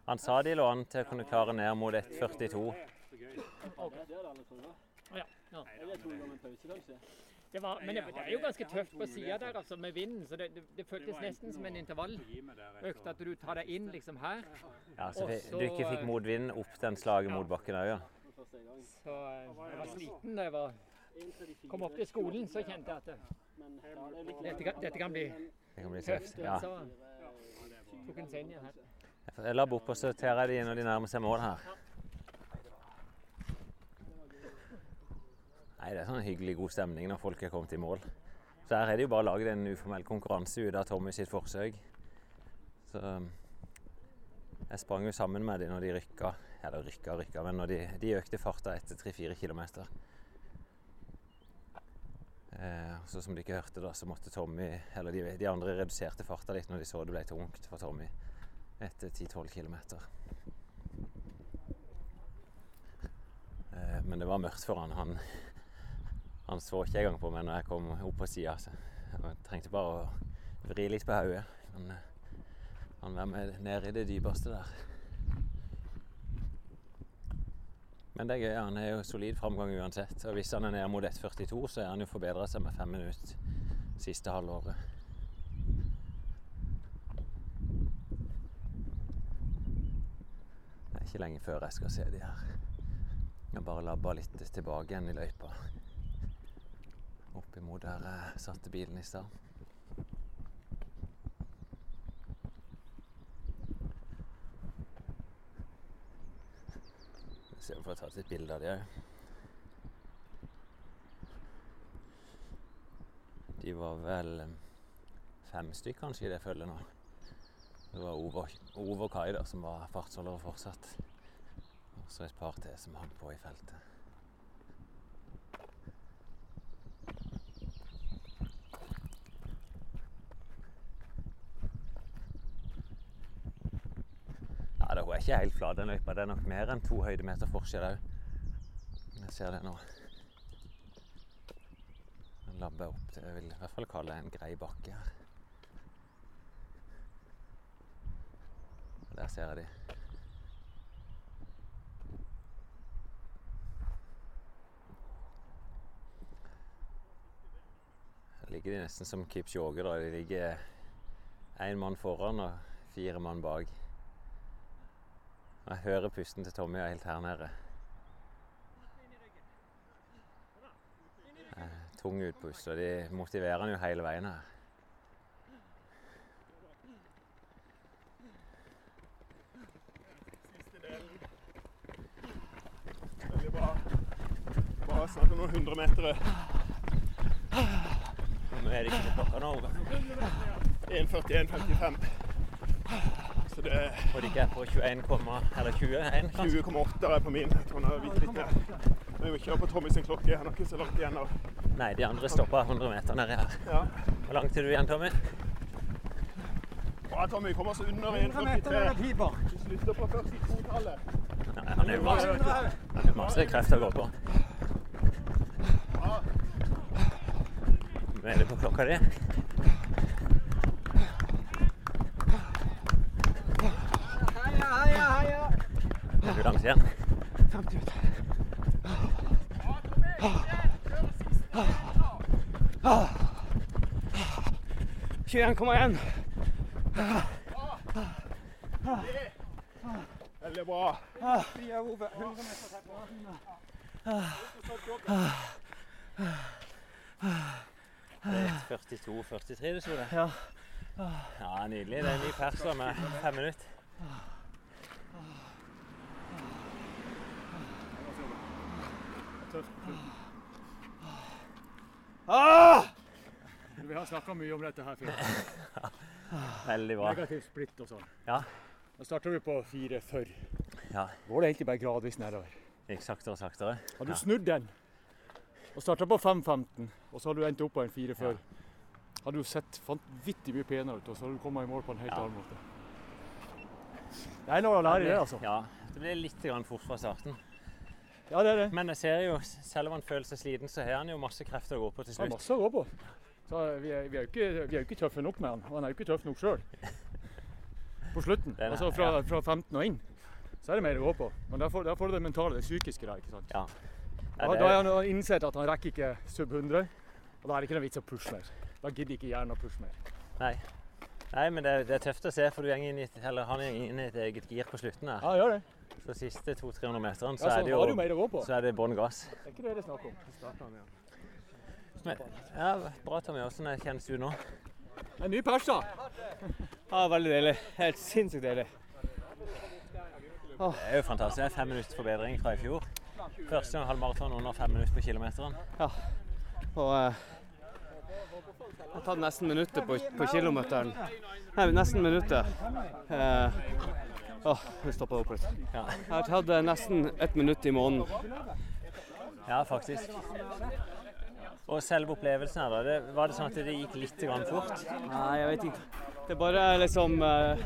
Han sa de lå an til å kunne klare ned mot 1,42. Å ja. ja. Det var, men det, det er jo ganske tøft på sida der, altså, med vinden. Så det, det, det føltes nesten som en intervalløkt. At du tar deg inn liksom her. Ja, så du ikke fikk motvind opp den slaget mot bakken òg, ja. Så eh, jeg var sliten da jeg var, kom opp til skolen, så kjente jeg at det, dette, kan- dette kan bli Det kan bli tøft. Ja. Tok en senior her. Jeg la bort og så tar jeg de når de nærmer seg mål her. Nei, Det er sånn hyggelig god stemning når folk er kommet i mål. Så her er det jo bare laget en uformell konkurranse ut av Tommy sitt forsøk. Så um, jeg sprang jo sammen med dem når de rykka. Eller rykka rykka, men når de, de økte farta etter 3-4 km. Eh, så som de ikke hørte, da, så måtte Tommy Eller de, de andre reduserte farta litt når de så det ble tungt for Tommy etter 10-12 km. Eh, men det var mørkt for han. han. Han så ikke engang på meg når jeg kom opp på sida. Jeg trengte bare å vri litt på hodet. Men eh, han var med ned i det dypeste der. Men det er gøy. Han er jo solid framgang uansett. Og hvis han er ned mot 1,42, så er han jo forbedra seg med fem minutter siste halvåret. Det er ikke lenge før jeg skal se de her. Jeg bare labba litt tilbake igjen i løypa. Opp imot der jeg satte bilen i stad. Se om jeg får tatt et bilde av de òg. De var vel eh, fem stykk kanskje i det følget nå. Det var Ove, og Kai da, som var fartsholdere fortsatt. Og så et par til som hang på i feltet. Ja, hun er ikke helt flat, den løypa. Det er nok mer enn to høydemeter forskjell òg. Jeg ser det nå. Den labber opp til Jeg vil i hvert fall kalle det en grei bakke her. Og Der ser jeg de. Her ligger de nesten som Kipchoge. da. De ligger én mann foran og fire mann bak. Jeg hører pusten til Tommy er helt her nede. Eh, Tung utpust, og de motiverer han jo hele veien her. Veldig bra. Bare snakk om noen hundremetere. Nå er det ikke på klokka nå. 1.41,55. Så det er Og de ikke er på 21, eller 21, kanskje? 20,8 er på min. Jeg tror han har bitte litt mer. Men vi kjører på Tommy sin klokke. Han har ikke så langt igjen Og... Nei, de andre stoppa 100 meter nedi her. Ja. Hvor langt er du igjen, Tommy? Bra, Tommy. Kommer oss under 1,43. Vi slutter på 42-tallet. Nei, han er jo masse, han er masse krefter å gå på. Hva er det på klokka di? Heia, heia, heia! Er du langt igjen? 50 ut. Ah. 21,1. Veldig bra. Vi er over 100 meter til Det er 42-43 du sto det? Ja. Ja, nydelig. Det er en ny pers med fem minutter. Ah! vi har snakka mye om dette her før. Veldig bra. Negativ splitt og sånn. Ja. Da starter vi på fire før. Ja. Går det egentlig bare gradvis nedover. Gikk saktere og saktere. Har du Ja. snudd den og starta på 5.15, og så har du endt opp på en fire før, hadde du sett vanvittig mye penere ut, og så hadde du kommet i mål på en helt Ja. annen måte. Det er noe å lære i det, altså. Ja, det blir litt fort fra starten. Ja, det er det. Men jeg ser jo, selv om han føler seg sliten, så har han jo masse krefter å gå på til slutt. Ja, masse å gå på. Så vi er, vi er jo ikke, vi er ikke tøffe nok med han, og han er jo ikke tøff nok sjøl. På slutten, er- altså fra, ja. fra 15 og inn, så er det mer å gå på. Men der får, du det mentale, det psykiske der. ikke sant? Ja. Ja, det da er- har han innsett at han rekker ikke sub 100, og da er det ikke noe vits å pushe mer. Da gidder ikke hjernen å pushe mer. Nei. Nei, men det, er- det er tøft å se, for du går inn i, et- eller han går inn i et eget gir på slutten her. Ja, gjør det. Så siste 200-300 meterne, så Ja, så er det jo så er det bånn gass. Det er ikke det det er snakk om. Men, ja, bra, Tommy. Hvordan kjennes du nå? En ny pers, da. Ja, veldig deilig. Helt sinnssykt deilig. Det er jo fantastisk. Det er fem minutter forbedring fra i fjor. Første gang halvmaraton under fem minutter på kilometeren. Og eh, jeg har tatt nesten minuttet på, på kilometeren. Nei, nesten minuttet. Eh, åh, vi stoppa opp litt. Ja. Jeg har tatt eh, nesten ett minutt i måneden. Ja, faktisk. Og selve opplevelsen her, da. Det, var det sånn at det gikk litt grann fort? Nei, jeg vet ikke. Det er bare liksom eh,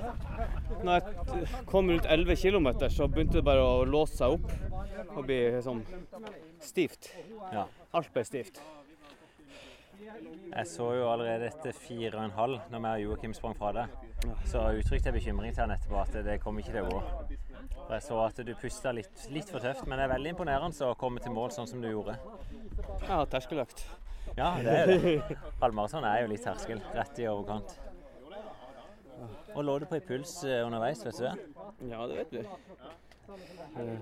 Når jeg kom rundt 11 km, så begynte det bare å låse seg opp og bli liksom stivt. Ja. Alt ble stivt. Jeg så jo allerede etter fire og en halv, når vi og Joakim sprang fra deg, så uttrykte jeg bekymring til han etterpå at det kom ikke til å gå. Og jeg så at du pusta litt, litt for tøft, men det er veldig imponerende å komme til mål sånn som du gjorde. Ja, terskeløkt. Ja, det er det. Halvmaraton er jo litt terskel. Rett i overkant. Og lå du på i puls eh, underveis, vet du det? Ja, det vet vi. Eh,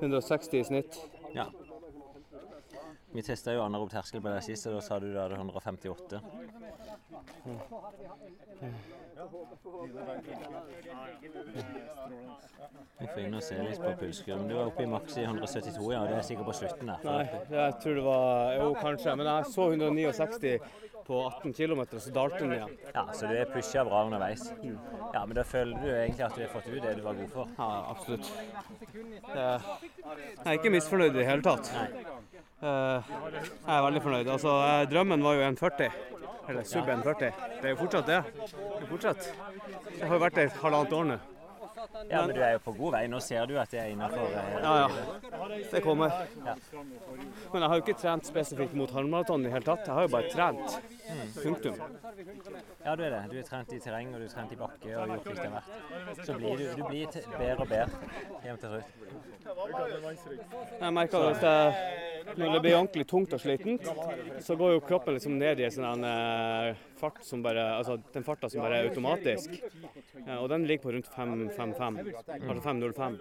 160 i snitt. Ja. Vi testa jo anarob terskel på deg sist, og da sa du du hadde 158. Vi får inn og se litt på pulskurven. Du var oppe i maks i 172, ja. Det er sikkert på slutten der. Nei, jeg tror det var Jo, kanskje. Men jeg så 169 på 18 km, så dalte den igjen. Ja, Så du er pusha bra underveis. Ja, Men da føler du egentlig at du har fått ut det du var god for? Ja, absolutt. Jeg er ikke misfornøyd i det hele tatt. Eh, Jeg er veldig fornøyd. Altså, eh, drømmen var jo 1,40. Eller sub 1,40. Det er jo fortsatt det. Det er fortsatt. Det har jo vært et halvannet år nå. Ja, men du er jo på god vei. Nå ser du at det er innafor. Ja, ja. Det kommer. Men jeg har jo ikke trent spesifikt mot halvmaraton i det hele tatt. Jeg har jo bare trent. Punktum. Ja, du er det. Du er trent i terreng, og du er trent i bakke og gjort litt av hvert. Så blir du, du blir bedre og bedre hjem til slutt. Jeg merker at når det blir ordentlig tungt og slitent, så går jo kroppen liksom ned i en sånn eh, fart som bare Altså den farta som bare er automatisk. Eh, og den ligger på rundt 5.55. Altså 5.05.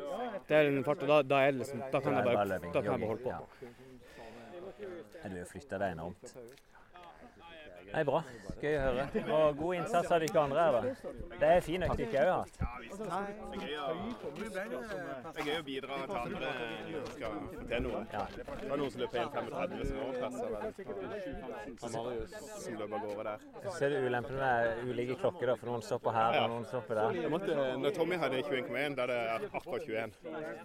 Det er den farta. Da, da, er liksom, da kan jeg bare, da kan jeg bare holde på. Ja. Du har flytta deg enormt. Nei, bra. Gøy å høre. Og god innsats av dere andre da. Det er fin økt dere òg har hatt. Det er gøy å, det er bidra til andre når skal få til noe. Det var noen som løp 1,35 som. Han Marius som løp av gårde der. Så ser du ulempen med ulike klokker, da, for noen stopper her og noen stopper der. Jeg måtte, når Tommy hadde 21,1, da er det akkurat 21.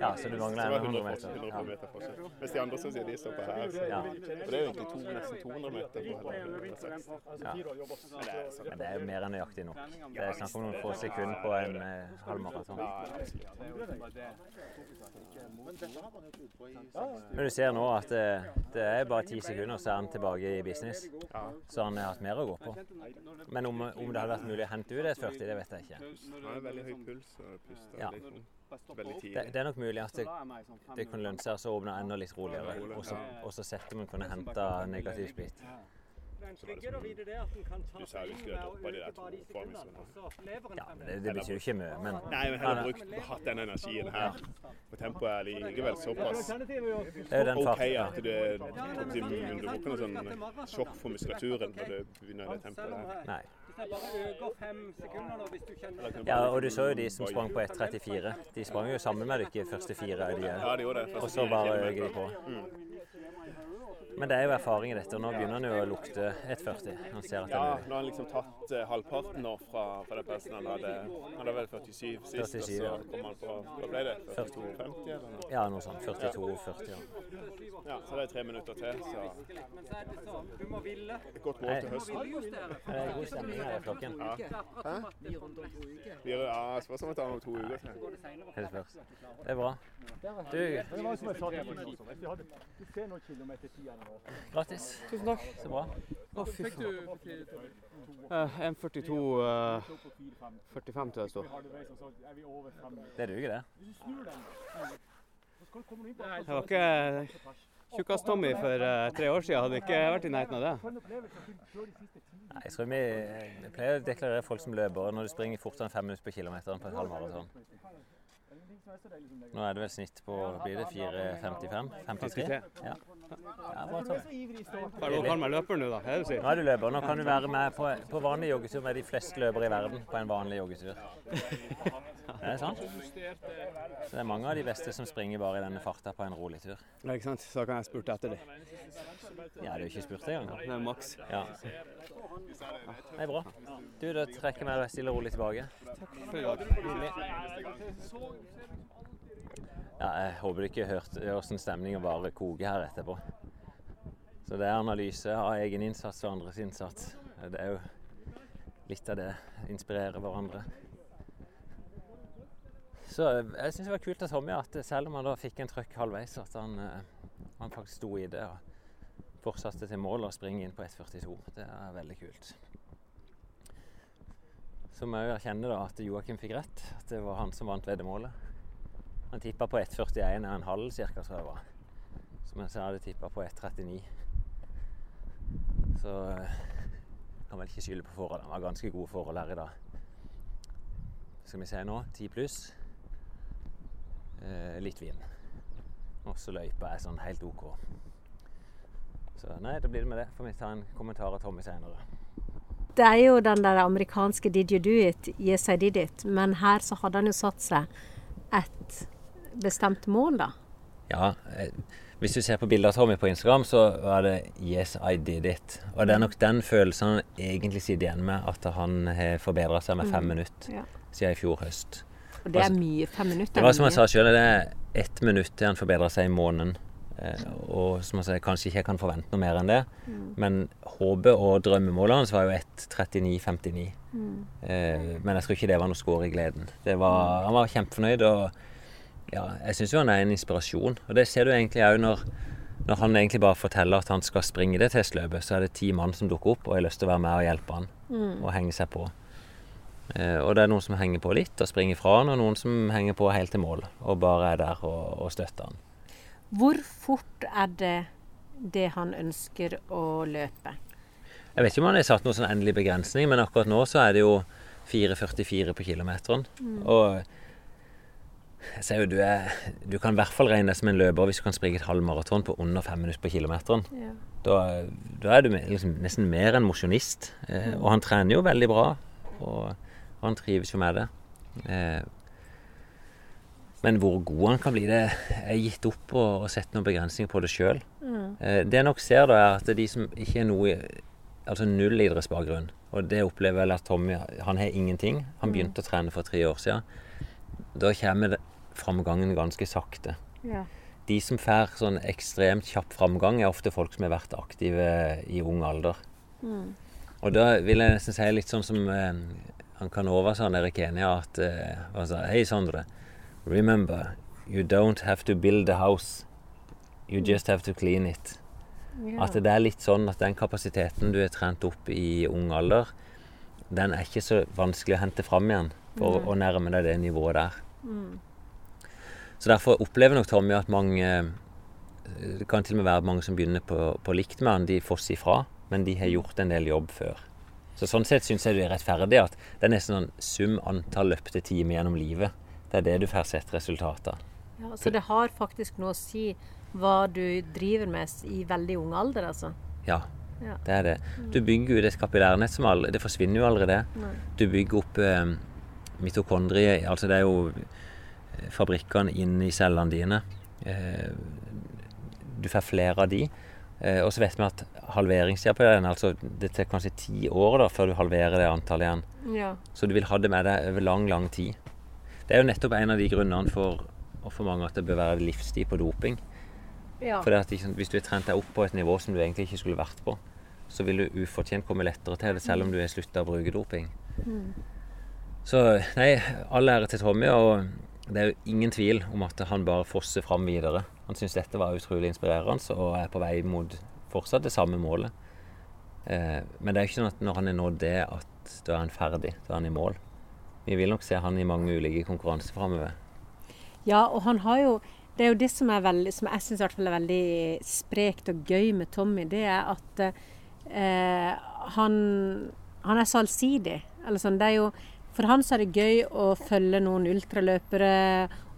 Ja, så du mangler 100 100 meter. 100 meter forskjell. Mens de andre som sier de stopper her. Så. Ja. Og det er jo egentlig to, nesten 200 meter på 160. Ja. Men det er sånn. Men det er mer enn nøyaktig nok. Det er snakk om noen få sekunder på en eh, halvmaraton. Men du ser nå at det, det er bare ti sekunder, så er han tilbake i business. Så han har hatt mer å gå på. Men om, om det hadde vært mulig å hente ut et 40, det vet jeg ikke. Han har veldig høy puls og puster Ja. Det, det er nok mulig at det, det kunne lønne seg å åpne enda litt roligere, og så, og så sette man kunne hente negativ splitt. Så var det som du sa du skulle droppe de der to formisene. Ja, men det, det betyr jo ikke mye, men Nei, men heller brukt hatt den energien her. Og tempoet er likevel såpass det er den OK at det Du får ikke noe sånn sjokk for muskulaturen når du begynner det tempoet her. Nei. Ja, og du så jo de som sprang på 1,34. De sprang jo sammen med dere første fire. Ja, det. og så bare øker de på. Men det er jo erfaring i dette, og nå begynner han jo å lukte 1,40. Han ser at det Ja, er mulig. nå har han liksom tatt eh, halvparten nå fra, fra den plassen han hadde. Han hadde vel 47 sist, 47, og så ja. kom han på Hva ble det? 42-50 eller noe? Ja, noe sånt. 42-40. Ja. Ja, så det er tre minutter til, så Du må et godt mål til høsten. Det er god stemning her i flokken. Ja. Hæ? Fire, ja, spørs om det tar noen to uker. Det spørs. Det er bra. Du, Det var som jeg sa til Milo, hvis vi hadde Du ser noen kilometer tida nå. grattis. Tusen takk. Så bra. Å, fy faen. Eh, 1,42 eh, 45 tror jeg står. Er Det duger, det. Jeg var ikke Tjukkas-Tommy for uh, tre år siden. Hadde ikke vært i nærheten av det. En de. Nei, Jeg tror vi jeg pleier å deklarere folk som løper når du springer fortere enn fem minutter på kilometeren på et halvmaraton. Nå er det vel snitt på blir det 4.55? 53? Ja. ja bra, nå kan meg løper nå, da? Er det? Nå er du løper. Nå kan du være med på, på vanlig joggetur med de fleste løpere i verden på en vanlig joggetur. Det er sant. Så det er mange av de beste som springer bare i denne farta på en rolig tur. Ja, ikke sant? Så kan jeg spurte etter dem. Ja, du har ikke spurt engang. Det er maks. Ja. Det er bra. Du, da trekker vi deg stille og rolig tilbake. Takk For i dag. Ja, jeg håper du ikke hørte hvordan stemninga bare koker her etterpå. Så det er analyse av egen innsats og andres innsats. Det er jo litt av det. Inspirere hverandre. Så jeg syns det var kult av Tommy at selv om han da fikk en trøkk halvveis, at han, eh, han faktisk sto i det og fortsatte til mål og springe inn på 1,42. Det er veldig kult. Så må jeg erkjenne da at Joakim fikk rett. At det var han som vant veddemålet. Han tippa på 1,41,5 ca. tror jeg det var. Mens jeg hadde tippa på 1,39. Så eh, kan vel ikke skylde på forholdene. Han var ganske gode forhold her i dag. Skal vi se nå 10 pluss. Eh, litt vind. Og så løypa er sånn helt OK. Så nei, da blir det med det. Får vi ta en kommentar av Tommy senere. Det er jo den der amerikanske 'did you do it', 'yes I did it'. Men her så hadde han jo satt seg et bestemt mål, da. Ja, eh, hvis du ser på bilder av Tommy på Instagram, så var det 'yes, I did it'. Og det er nok den følelsen han egentlig sitter igjen med, at han har forbedra seg med fem minutter Ja. siden i fjor høst. Og det er mye. Fem minutter. Det var som jeg sa sjøl, det er ett minutt til han forbedrer seg i måneden. Eh, og som jeg sa, kanskje ikke jeg kan forvente noe mer enn det. Men håpet og drømmemålet hans var jo 1.39,59. Eh, men jeg tror ikke det var noe skår i gleden. Det var, han var kjempefornøyd, og ja, jeg syns jo han er en inspirasjon. Og det ser du egentlig òg når, når han egentlig bare forteller at han skal springe det testløpet, så er det ti mann som dukker opp og har lyst til å være med og hjelpe han og henge seg på. Eh, og det er noen som henger på litt og springer fra han, og noen som henger på helt til mål og bare er der og, og støtter han. Hvor fort er det det han ønsker å løpe? Jeg vet ikke om han har satt noen sånn endelig begrensning, men akkurat nå så er det jo 4,44 på kilometeren. Og jeg ser jo du, er, du kan i hvert fall regne deg som en løper hvis du kan springe et halvmaraton på under fem minutter på kilometeren. Ja. Da, da er du liksom nesten mer enn mosjonist. Mm. og han trener jo veldig bra, og han trives jo med det. Eh, men hvor god han kan bli, det er gitt opp å, å sette noen begrensninger på det sjøl. Eh, det jeg nok ser, da, er at de som ikke er noe Altså null idrettsbakgrunn, og det opplever vel at Tommy Han har ingenting. Han begynte å trene for tre år siden. Da kommer det framgangen ganske sakte. Ja. De som får sånn ekstremt kjapp framgang, er ofte folk som har vært aktive i ung alder. Og da vil jeg nesten si litt sånn som eh, han Canova sa nede i Kenya, at uh, han sa Hei, Sondre. Remember, you don't have to build a house. You just have to clean it. Ja. At det er litt sånn at den kapasiteten du er trent opp i ung alder, den er ikke så vanskelig å hente fram igjen for å nærme deg det nivået der. Så derfor opplever nok Tommy at mange Det kan til og med være mange som begynner på, på likt med han. De får ifra, fra, men de har gjort en del jobb før. Så Sånn sett syns jeg det er rettferdig at det er nesten sånn sum antall løpte timer gjennom livet. Det er det du får sett resultatet av. Ja, så det har faktisk noe å si hva du driver med i veldig ung alder, altså. Ja, Ja. det er det. Du bygger jo det kapillærnett som aldri Det forsvinner jo aldri, det. Nei. Du bygger opp eh, mitokondrie Altså det er jo eh, fabrikkene inni cellene dine. Eh, du får flere av de. Eh, og så vet vi at halveringstida på den, altså det tar kanskje ti år da, før du halverer det antallet igjen. Ja. Så du vil ha det med deg over lang, lang tid. Det er jo nettopp en av de grunnene for, for mange at det bør være livstid på doping. ja. For ikke hvis du har trent deg opp på et nivå som du egentlig ikke skulle vært på, så vil du ufortjent komme lettere til det, selv om du har slutta å bruke doping. Så nei, all ære til Tommy, og det er jo ingen tvil om at han bare fosser fram videre. Han syns dette var utrolig inspirerende og er på vei mot fortsatt det samme målet. Eh, men det er ikke sånn at når han er nådd det, at da er han ferdig. Da er han i mål. Vi vil nok se han i mange ulike konkurranser framover. Ja, og han har jo Det er jo det som, veldig, som jeg syns er veldig sprekt og gøy med Tommy, det er at eh, han, han er så allsidig. Eller sånn, det er jo, for han så er det gøy å følge noen ultraløpere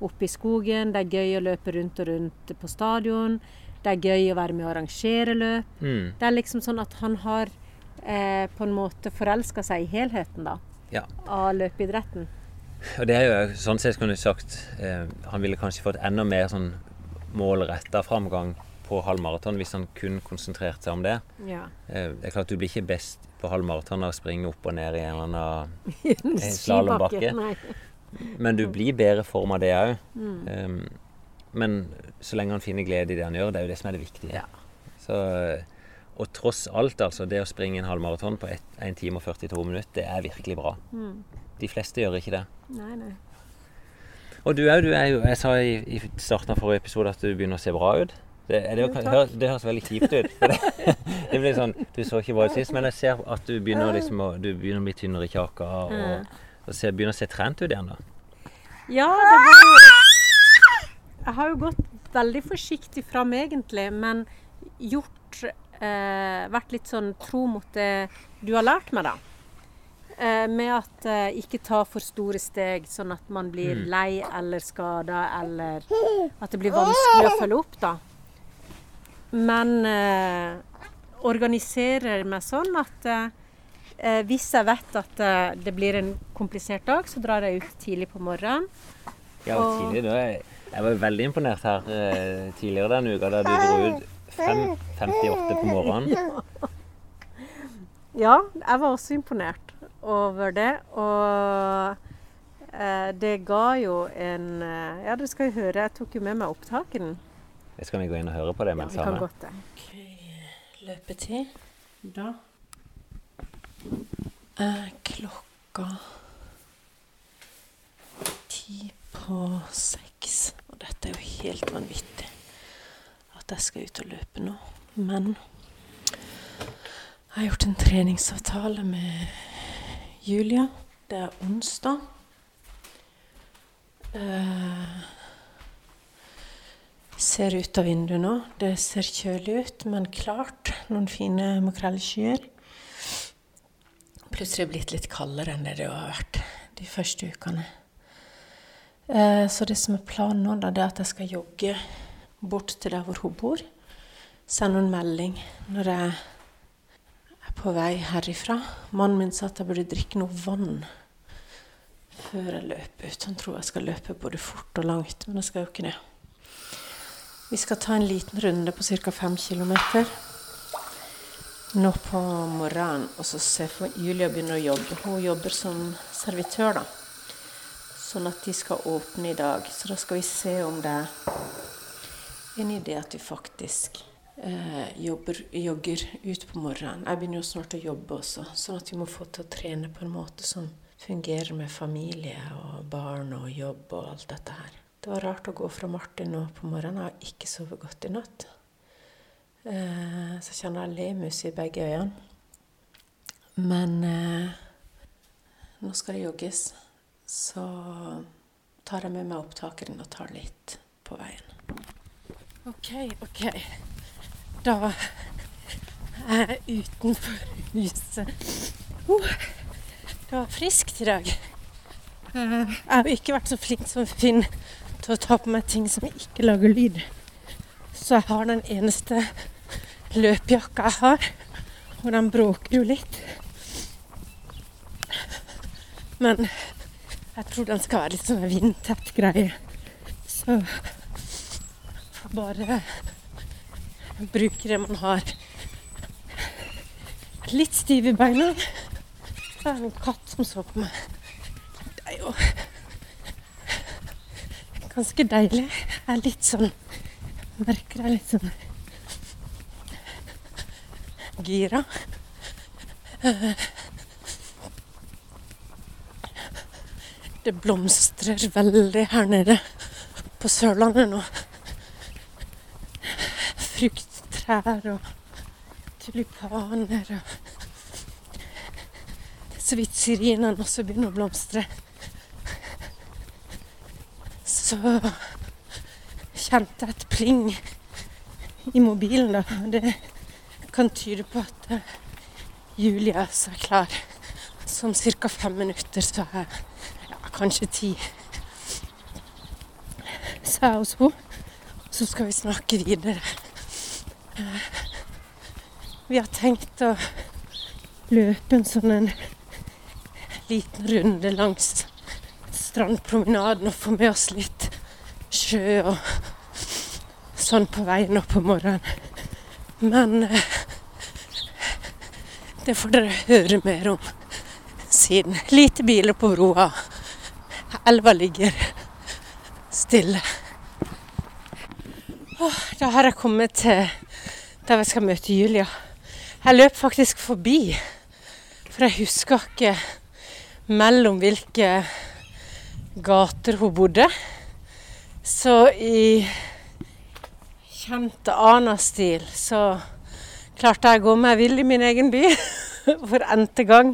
oppe i skogen. Det er gøy å løpe rundt og rundt på stadion. Det er gøy å være med å arrangere løp. Mm. Det er liksom sånn at han har eh, på en måte forelska seg i helheten da, Ja. av løpeidretten. Og det er jo sånn sett kunne sagt eh, Han ville kanskje fått enda mer sånn målretta framgang på halvmaraton hvis han kun konsentrerte seg om det. Ja. Eh, det er klart Du blir ikke best på halvmaraton og springe opp og ned i en eller annen slalåmbakke. slalombakke. Men du blir bedre form av det òg. Mm. men så lenge han finner glede i det han gjør, det er jo det som er det viktige. Så, og tross alt, altså, det å springe en halvmaraton på 1 time og 42 minutter, det er virkelig bra. Mm. De fleste gjør ikke det. Nei, nei. Og du òg, du er jo Jeg sa i, i starten av forrige episode at du begynner å se bra ut. Det, det, det, det høres veldig kjipt ut. Det, blir sånn, Du så ikke ut sist, men jeg ser at du begynner, liksom, å, du begynner å bli tynnere i kjaka. Og, og ser, begynner å se trent ut igjen. da. Ja, det har jo Jeg har jo gått veldig forsiktig fram, egentlig, men gjort eh, Vært litt sånn tro mot det du har lært meg, da. Eh, med at eh, ikke ta for store steg, sånn at man blir Mm. lei eller skada, eller at det blir vanskelig å følge opp, da. Men eh, organiserer meg sånn at eh, eh, hvis jeg vet at eh, det blir en komplisert dag, så drar jeg ut tidlig på morgenen. Ja, og tidlig, da, jeg, jeg var veldig imponert her eh, tidligere denne uka, da du dro ut 5.58 på morgenen. Ja, jeg var også imponert over det. Og eh, det ga jo en eh, Ja, dere skal jo høre, jeg tok jo med meg opptakeren. Det skal vi gå inn og høre på det Ja, vi kan godt det. Ok, løpetid. Da er klokka ti på seks. Og dette er jo helt vanvittig at jeg skal ut og løpe nå. Men jeg har gjort en treningsavtale med Julia. Det er onsdag. Eh, ser ut av vinduet nå. Det ser kjølig ut, men klart. Noen fine makrellskyer. Plutselig blitt litt kaldere enn det det har vært de første ukene. Eh, så det som er planen nå, da, det er at jeg skal jogge bort til der hvor hun bor. Sende en melding når jeg er på vei herifra. Mannen min sa at jeg burde drikke noe vann før jeg løper ut. Han tror jeg skal løpe både fort og langt, men jeg skal jo ikke det. Vi skal ta en liten runde på ca. 5 km nå på morgenen. Og så ser for Julia begynner å jobbe. Hun jobber som servitør, da. Sånn at de skal åpne i dag. Så da skal vi se om det er en idé at vi faktisk eh, jobber, jogger ut på morgenen. Jeg begynner jo snart å jobbe også, sånn at vi må få til å trene på en måte som fungerer med familie og barn og jobb og alt dette her. Det var rart å gå fra Martin nå på morgenen. Jeg har ikke sovet godt i natt. Eh, så kjenner jeg lemus i begge øynene. Men eh, nå skal det jogges. Så tar jeg med meg opptakeren og tar litt på veien. OK, OK. Da er jeg utenfor huset. Uh, det var friskt i dag. Eh, Jeg har ikke vært så flink som Finn til å ta på meg ting som ikke lager lyd. Så jeg har den eneste løpjakka jeg har, og den bråker jo litt. Men jeg tror den skal være litt sånn vindtett greie. Så bare bruke det man har. Litt stiv i beina. Så er det en katt som så på meg. Det er jo ganske deilig. Jeg er litt sånn Merker jeg litt sånn gira. Det blomstrer veldig her nede på Sørlandet nå. Frukttrær og tulipaner og syrinene også begynner å blomstre. Så kjente jeg et pling i mobilen, da. Det kan tyde på at eh, Julie er klar. Så om ca. fem minutter så er ja, kanskje ti. Så er jeg hos henne. Så skal vi snakke videre. Eh, Vi har tenkt å løpe en sånn en liten runde langs strandpromenaden og få med oss litt sjø og sånn på veien opp om morgenen. Men eh, det får dere høre mer om siden. Lite biler på broa. Elva ligger stille. Da har jeg kommet til der jeg skal møte Julia. Jeg løp faktisk forbi, for jeg husker ikke mellom hvilke gater hun bodde. Så i kjent Ana-stil så klarte jeg å gå meg vill i min egen by for n-te gang.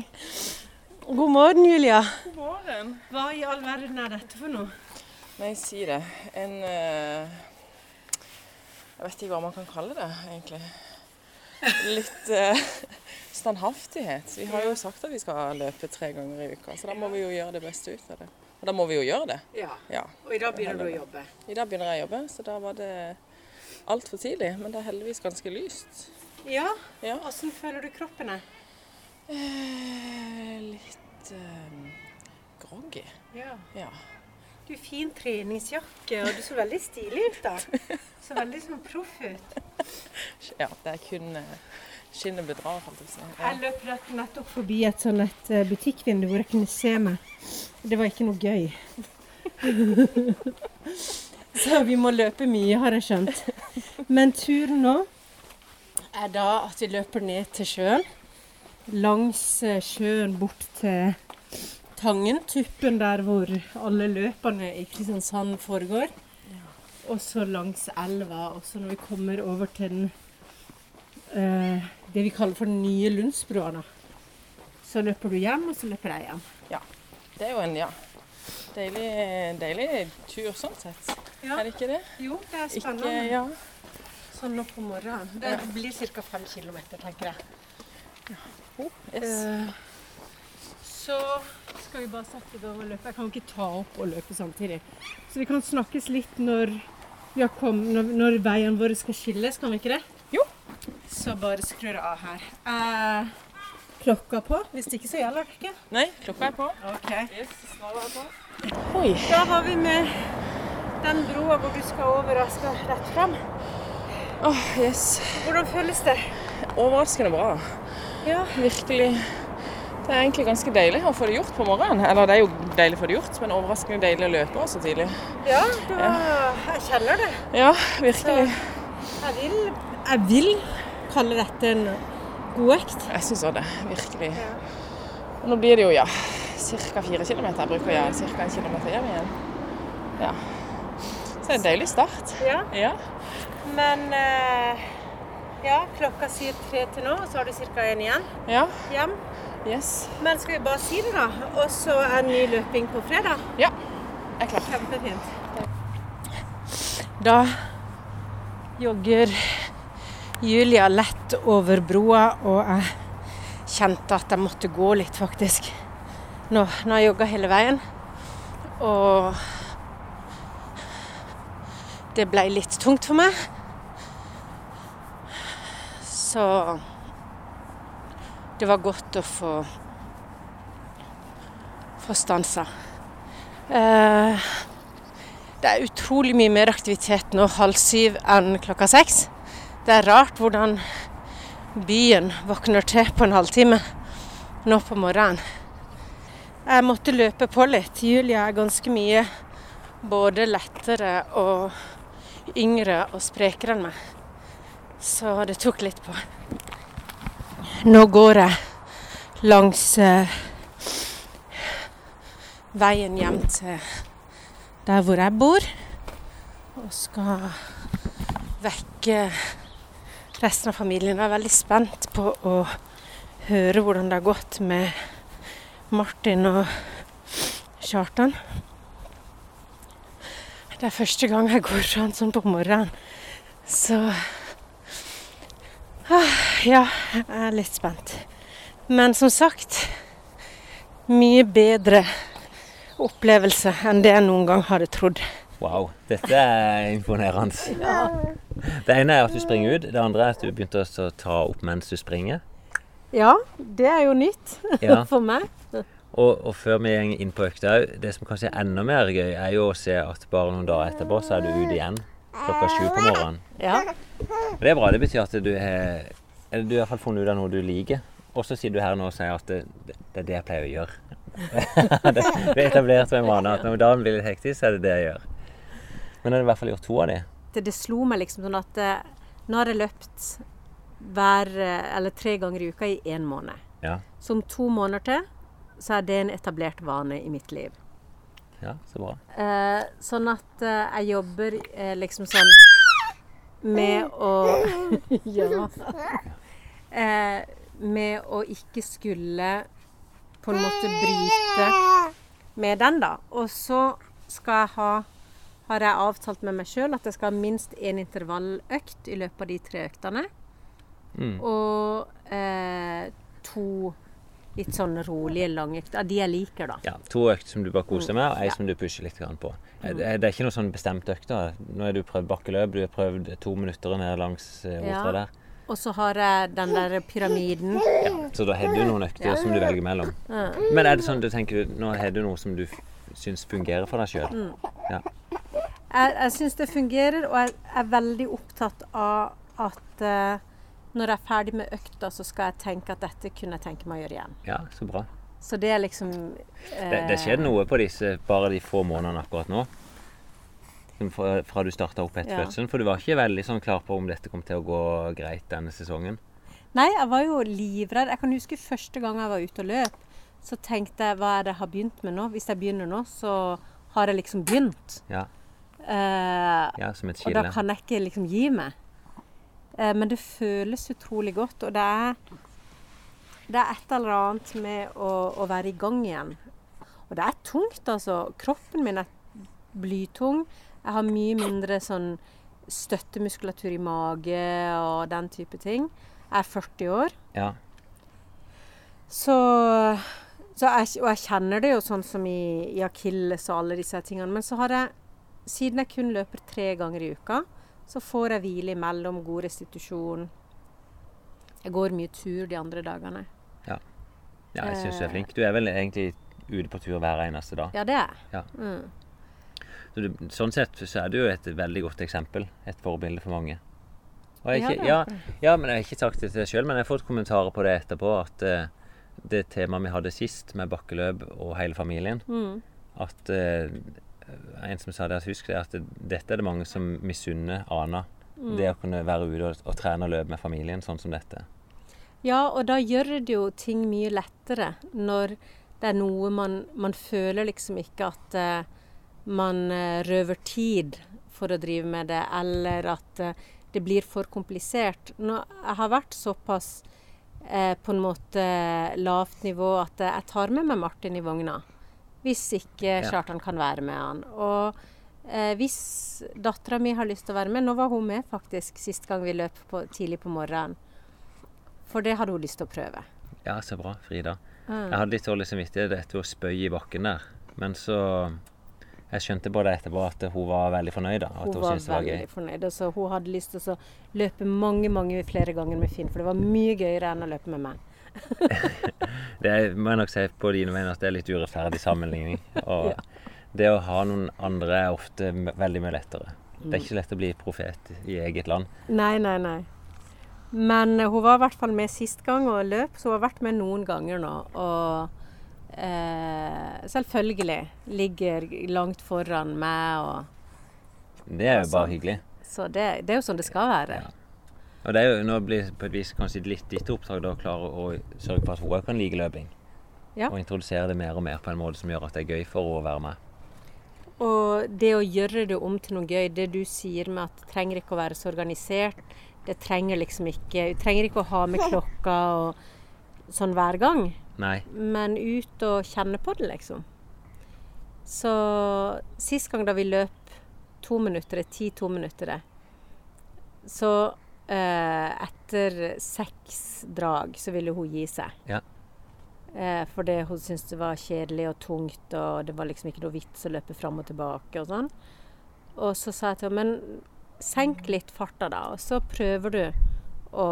God morgen, Julia. God morgen. Hva i all verden er dette for noe? Nei, si det. En uh, Jeg vet ikke hva man kan kalle det, egentlig. Litt uh, standhaftighet. Vi har jo sagt at vi skal løpe tre ganger i uka, så da må vi jo gjøre det beste ut av det. Og da må vi jo gjøre det. Ja. Ja. Og i dag begynner du å jobbe. I dag begynner jeg å jobbe, så da var det altfor tidlig. Men det er heldigvis ganske lyst. Ja? Ja. Åssen føler du kroppen er? Eh, litt eh, groggy. Ja. Ja. Du fin treningsjakke, og du så veldig stilig ut da. Så veldig sånn proff ut. ja. Det er kun eh, skinnet bedrar, holdt jeg. Jeg løp nettopp forbi et sånn et eh, butikkvindu hvor jeg kunne se meg. Det var ikke noe gøy. Så vi må løpe mye, har jeg skjønt. Men turen nå er da at vi løper ned til sjøen. Langs eh, sjøen bort til Tangen, tuppen der hvor alle løpene i Kristiansand foregår. Og så langs elva. Og så når vi kommer over til den eh, det vi kaller for den nye Lundsbrua. Så løper du hjem, og så løper jeg hjem. Det er jo en ja, deilig, deilig tur sånn sett. Ja. Er det ikke det? Jo, det er Ikke, spennende. ja. Sånn nå på morgenen. Det blir ca. fem kilometer, tenker jeg. Yes. Eh, så skal vi bare sette i gang og løpe. Jeg kan ikke ta opp og løpe samtidig. Så vi kan snakkes litt når, vi har kommet, når, når veien våre skal skilles, kan vi ikke det? Så bare skrur jeg av her. Er klokka på? Hvis ikke så gjelder det ikke. Nei, klokka er på. Ok. Yes, er på. Oi. Da var vi med den broa hvor du skal over og skal rett fram. Oh, yes. Hvordan føles det? Overraskende bra. Ja. Virkelig. Det er egentlig ganske deilig å få det gjort på morgenen. Eller det er jo deilig å få det gjort, men overraskende deilig å løpe også tidlig. Ja, det var, jeg kjenner det. Ja, virkelig. Jeg vil, jeg vil kalle dette en god økt. Jeg syns òg det. Virkelig. Og nå blir det jo, ja, ca. fire. Jeg bruker jeg. ca. en kilometer hjem igjen. Ja. Så det er en deilig start. Ja. Ja. Men eh, ja, klokka sier tre til nå, og så har du ca. én igjen ja. hjem. Yes. Men skal vi bare si det, da? Og så er ny løping på fredag. Ja. Jeg er klar. Kjempefint. Da jogger Julia lett over broa, og jeg kjente at jeg måtte gå litt, faktisk. Nå, har jeg jogga hele veien, og det ble litt tungt for meg. Så det var godt å få få stansa. Eh, det er utrolig mye mer aktivitet nå halv syv enn klokka seks. Det er rart hvordan byen våkner til på en halvtime nå på morgenen. Jeg måtte løpe på litt. Julia er ganske mye både lettere og yngre og sprekere enn meg. Så det tok litt på. Nå går jeg langs eh, veien hjem til der hvor jeg bor, og skal vekke resten av familien. Er veldig spent på å høre hvordan det har gått med Martin og Kjartan. Det er første gang jeg går sånn, sånn på morgenen. Så ah, Ja, jeg er litt spent. Men som sagt mye bedre opplevelse enn det jeg noen gang hadde trodd. Wow, dette er imponerende. Ja. Det ene er at du springer ut, det andre er at du begynte å ta opp mens du springer. Ja, det er jo nytt Ja. for meg. Og, og før vi går inn på økta òg, det som kanskje er enda mer gøy, er jo å se at bare noen dager etterpå så er du ute igjen klokka sju på morgenen. Ja. Og det er bra. Det betyr at du har eller du har i hvert fall funnet ut av noe du liker. Og så sier du her nå og sier at det, det, er det jeg pleier å gjøre. det, det er etablert med en vane at når dagen blir litt hektisk, så er det det jeg gjør. Men nå har du i hvert fall gjort to av de. Det, det slo meg liksom sånn at eh, nå har jeg løpt hver, eh, eller tre ganger i uka i én måned. Ja. Så om to måneder til så er det en etablert vane i mitt liv. Ja, så bra. Eh, sånn at eh, jeg jobber eh, liksom sånn med å Ja. Eh, med å ikke skulle på en måte bryte med den, da. Og så skal jeg ha har jeg avtalt med meg sjøl at jeg skal ha minst én intervalløkt i løpet av de tre øktene. Mm. Og eh, to litt sånn rolige, langøkter. De jeg liker, da. Ja, To økter som du bare koser deg med, og ei som du pusher litt på. Eh, Det er, ikke noe sånn bestemt økt. da. Nå har du prøvd bakkeløp, du har prøvd to minutter ned langs eh, Ja. Der. Og så har jeg den der pyramiden. Ja, Så da har du noen økter som du velger mellom. Ja. Men er det sånn du tenker nå har du noe som du syns fungerer for deg sjøl? Mm. Ja. Jeg, jeg syns det fungerer, og jeg er veldig opptatt av at uh, når jeg er ferdig med økta, så skal jeg tenke at dette kunne jeg tenke meg å gjøre igjen. ja, så bra. Så det er liksom Det, det skjedde noe på disse bare de få månedene akkurat nå. Fra, fra du starta opp etter Ja. fødselen. For du var ikke veldig sånn klar på om dette kom til å gå greit denne sesongen. Nei, jeg var jo livredd. Jeg kan huske første gang jeg var ute og løp, så tenkte jeg hva er det jeg har begynt med nå? Hvis jeg begynner nå, så har jeg liksom begynt. Ja, Eh, ja som et og da kan jeg ikke liksom gi meg. Eh, men det føles utrolig godt, og det er det er et eller annet med å, å være i gang igjen. Og det er tungt, altså. Kroppen min er blytung. Jeg har mye mindre sånn støttemuskulatur i mage og den type ting. Jeg er 40 år. Ja. Så, så jeg, og jeg kjenner det jo sånn som i, i akilles og alle disse tingene. Men så har jeg, siden jeg kun løper tre ganger i uka, så får jeg hvile imellom, god restitusjon. Jeg går mye tur de andre dagene. ja, jeg syns du er flink. Du er vel egentlig ute på tur hver eneste dag. Ja, det er jeg. Ja. Mm. Så du, sånn sett så er du jo et veldig godt eksempel. Et forbilde for mange. Ja, ikke, ja, ja, men jeg har ikke sagt det til deg sjøl, men jeg har fått kommentarer på det etterpå. At uh, det temaet vi hadde sist, med bakkeløp og hele familien Mm. At eh, en som sa det, husk det, at dette er det mange som misunner Ana. Mm. Det å kunne være ute og, og trene og løpe med familien sånn som dette. Ja, og da gjør det jo ting mye lettere når det er noe man Man føler liksom ikke at uh, man eh, røver tid for å drive med det, eller at uh, det blir for komplisert. Nå, jeg har vært såpass eh, på en måte lavt nivå at eh, jeg tar med meg Martin i vogna. Hvis ikke Ja. Kjartan kan være med han. Og eh, hvis dattera mi har lyst til å være med Nå var hun med faktisk sist gang vi løp på, tidlig på morgenen. For det hadde hun lyst til å prøve. Ja, så bra, Frida. Mm. Jeg hadde litt dårlig samvittighet etter å spøye i bakken der. Men så Jeg skjønte på det etterpå at hun var veldig fornøyd. da, Hun hun, var var veldig gøy. fornøyd. og Så hun hadde lyst til å løpe mange mange flere ganger med Finn, for det var mye gøyere enn å løpe med meg. Det er, må jeg nok si på dine vegne at det er litt urettferdig sammenligning. Og Ja. det å ha noen andre er ofte veldig mye lettere. Det Mm. er ikke så lett å bli profet i eget land. Nei, nei, nei. Men hun var i hvert fall med sist gang og løp, så hun har vært med noen ganger nå. Og eh, selvfølgelig ligger langt foran meg og Det er jo bare hyggelig. Så det, det er jo sånn det skal være. Og det er jo nå blir på et vis kanskje litt ditt oppdrag da å klare å sørge for at hun òg kan like løping. Ja. Og introdusere det mer og mer på en måte som gjør at det er gøy for henne å være med. Og det å gjøre det om til noe gøy, det du sier med at det trenger ikke å være så organisert, det trenger liksom ikke Du trenger ikke å ha med klokka og sånn hver gang, Nei. men ut og kjenne på det, liksom. Så sist gang da vi løp to minutter, ti to minutter, så etter seks drag så ville hun gi seg. Ja. Eh, fordi hun syntes det var kjedelig og tungt, og det var liksom ikke noe vits å løpe fram og tilbake og sånn. Og så sa jeg til henne men senk litt farta, da, og så prøver du å,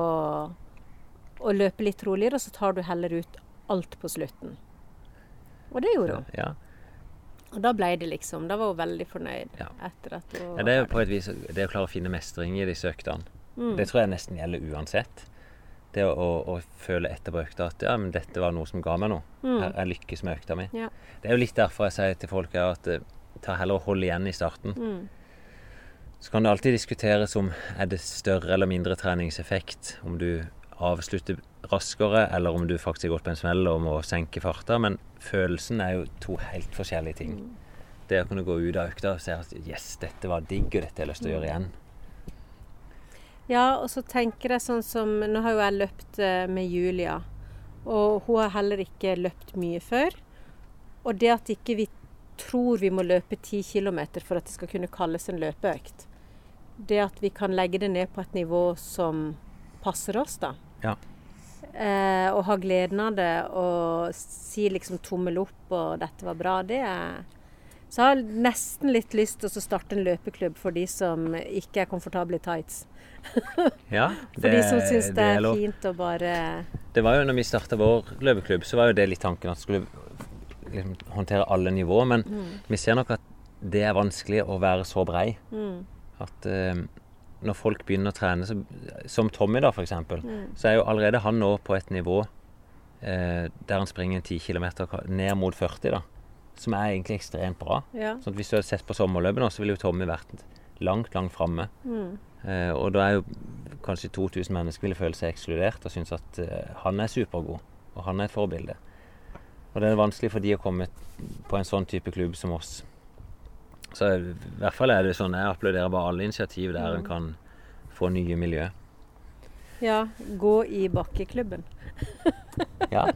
å løpe litt roligere, og så tar du heller ut alt på slutten. Og det gjorde hun. Ja. Og da ble det liksom Da var hun veldig fornøyd Ja. etter at hun ja. Det er jo på et vis det å klare å finne mestring i disse øktene. Mm. Det tror jeg nesten gjelder uansett. Det å, å, føle etter på økta at ja, men dette var noe som ga meg noe. Mm. Jeg, jeg lykkes med økta mi. Ja. Det er jo litt derfor jeg sier til folk at eh, ta heller og hold igjen i starten. Mm. Så kan det alltid diskuteres om er det større eller mindre treningseffekt om du avslutter raskere, eller om du faktisk har gått på en smell og må senke farta. Men følelsen er jo to helt forskjellige ting. Det å kunne gå ut av økta og se at yes, dette var digg, og dette har jeg lyst til å gjøre igjen. Ja, og så tenker jeg sånn som Nå har jo jeg løpt eh, med Julia, og hun har heller ikke løpt mye før. Og det at ikke vi tror vi må løpe 10 km for at det skal kunne kalles en løpeøkt, det at vi kan legge det ned på et nivå som passer oss, da. Ja. Eh, og ha gleden av det og si liksom tommel opp og 'dette var bra', det er Så jeg har nesten litt lyst til å starte en løpeklubb for de som ikke er komfortable i tights. Ja, For de som syns det, er lov. fint å bare Det var jo når vi starta vår løpeklubb, så var jo det litt tanken at vi skulle liksom, håndtere alle nivåer. Men vi ser nok at det er vanskelig å være så brei. mm, At uh, når folk begynner å trene, så, som Tommy da f.eks., mm, så er jo allerede han nå på et nivå uh, der han springer 10 km ned mot 40, da. Som er egentlig ekstremt bra. Ja. Sånn Hvis du hadde sett på sommerløpet nå, så ville jo Tommy vært langt, langt framme. Mm, Eh, og da er jo kanskje 2000 mennesker ville føle seg ekskludert og synes at eh, han er supergod, og han er et forbilde. Og det er vanskelig for de å komme på en sånn type klubb som oss. Så i hvert fall er det sånn, jeg applauderer bare alle initiativ der en kan få nye miljø. ja. Gå i bakkeklubben. Ja.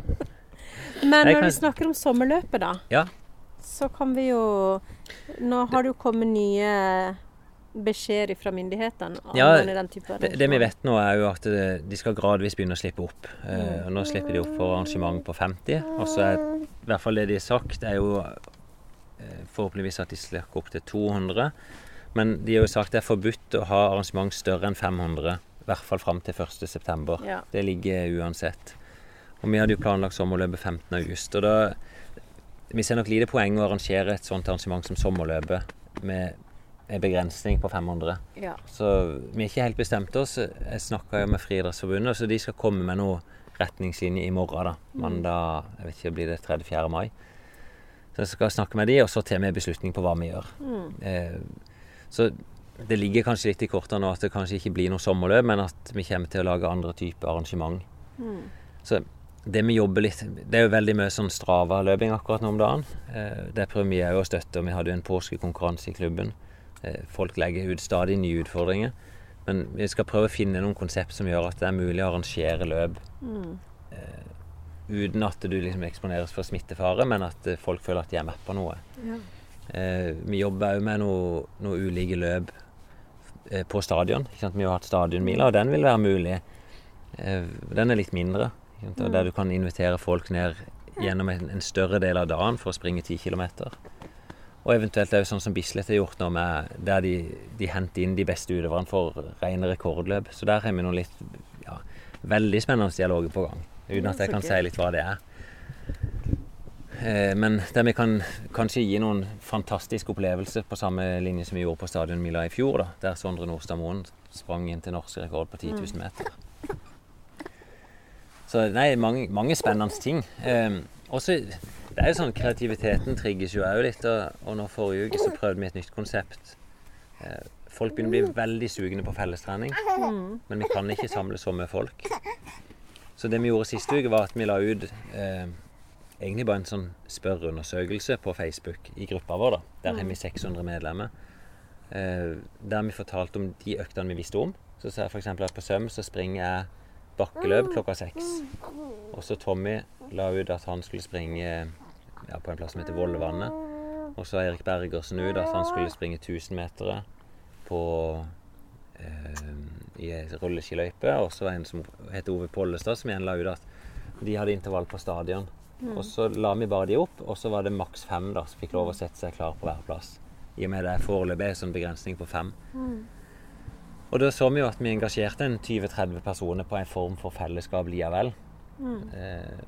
Men når kan- vi snakker om sommerløpet, da, ja. Så kan vi jo Nå har det jo kommet nye beskjeder fra myndighetene Ja, Det, det vi vet nå, er jo at de skal gradvis begynne å slippe opp. Eh, og nå slipper de opp for arrangement på 50. Og så er i hvert fall det de har sagt, er jo eh, forhåpentligvis at de slipper opp til 200. Men de har jo sagt det er forbudt å ha arrangement større enn 500. I hvert fall fram til 1.9. Ja. Det ligger uansett. Og vi hadde jo planlagt sommerløpet 15. august. Og da Vi ser nok lite poeng å arrangere et sånt arrangement som sommerløpet med en begrensning på 500. Ja. Så vi har ikke helt bestemt oss. Jeg snakka med Friidrettsforbundet, så de skal komme med noen retningslinjer i morgen. da. Mandag jeg vet ikke, blir det 3.-4. mai. Så jeg skal snakke med de, og så tar vi en beslutning på hva vi gjør. Mm. Eh, så det ligger kanskje litt i kortene nå at det kanskje ikke blir noe sommerløp, men at vi kommer til å lage andre typer arrangement. Mm. Så det vi jobber litt Det er jo veldig mye sånn Strava-løping akkurat nå om dagen. Eh, det prøver vi òg å støtte, vi hadde jo en påskekonkurranse i klubben. Eh, folk legger ut stadig nye utfordringer. Men vi skal prøve å finne noen konsept som gjør at det er mulig å arrangere løp Mm. uten at du liksom eksponeres for smittefare, men at eh, folk føler at de er med på noe. Ja. Eh, vi jobber òg med noen noe ulike løp eh, på stadion. Vi har hatt stadionmiler, og den vil være mulig. Eh, den er litt mindre. Der du kan invitere folk ned gjennom en, en større del av dagen for å springe 10 km. Og eventuelt òg sånn som Bislett har gjort nå, med, der de, de henter inn de beste utøverne for rene rekordløp. Så der har vi noen litt ja, veldig spennende dialoger på gang. Uten at jeg kan si litt hva det er. Eh, Men der vi kan kanskje gi noen fantastiske opplevelser på samme linje som vi gjorde på Stadion Mila i fjor. da, Der Sondre Nordstad Moen sprang inn til norsk rekord på 10 000 meter. Så nei, mange, mange spennende ting. Eh, også, det er jo sånn, Kreativiteten trigges jo òg litt. Og, og nå forrige uke så prøvde vi et nytt konsept. Eh, folk begynner å bli veldig sugne på fellestrening. Men vi kan ikke samle så mye folk. Så det vi gjorde sist uke, var at vi la ut eh, egentlig bare en sånn spørreundersøkelse på Facebook i gruppa vår. da. Der har vi 600 medlemmer. Eh, der vi fortalte om de øktene vi visste om. Så ser jeg f.eks. at på Søm så springer jeg bakkeløp klokka seks. Og så Tommy la ut at han skulle springe ja, på en plass som heter Vollvannet. Og så Erik Bergersen ut at han skulle springe 1000 meter på eh, i ei rulleskiløype. Og så en som heter Ove Pollestad, som igjen la ut at de hadde intervall på stadion. Og så la vi bare de opp, og så var det maks fem da, som fikk lov å sette seg klar på hver plass. I og med det foreløpig er en sånn begrensning på fem. Og da så vi jo at vi engasjerte en 20-30 personer på en form for fellesskap likevel. Eh,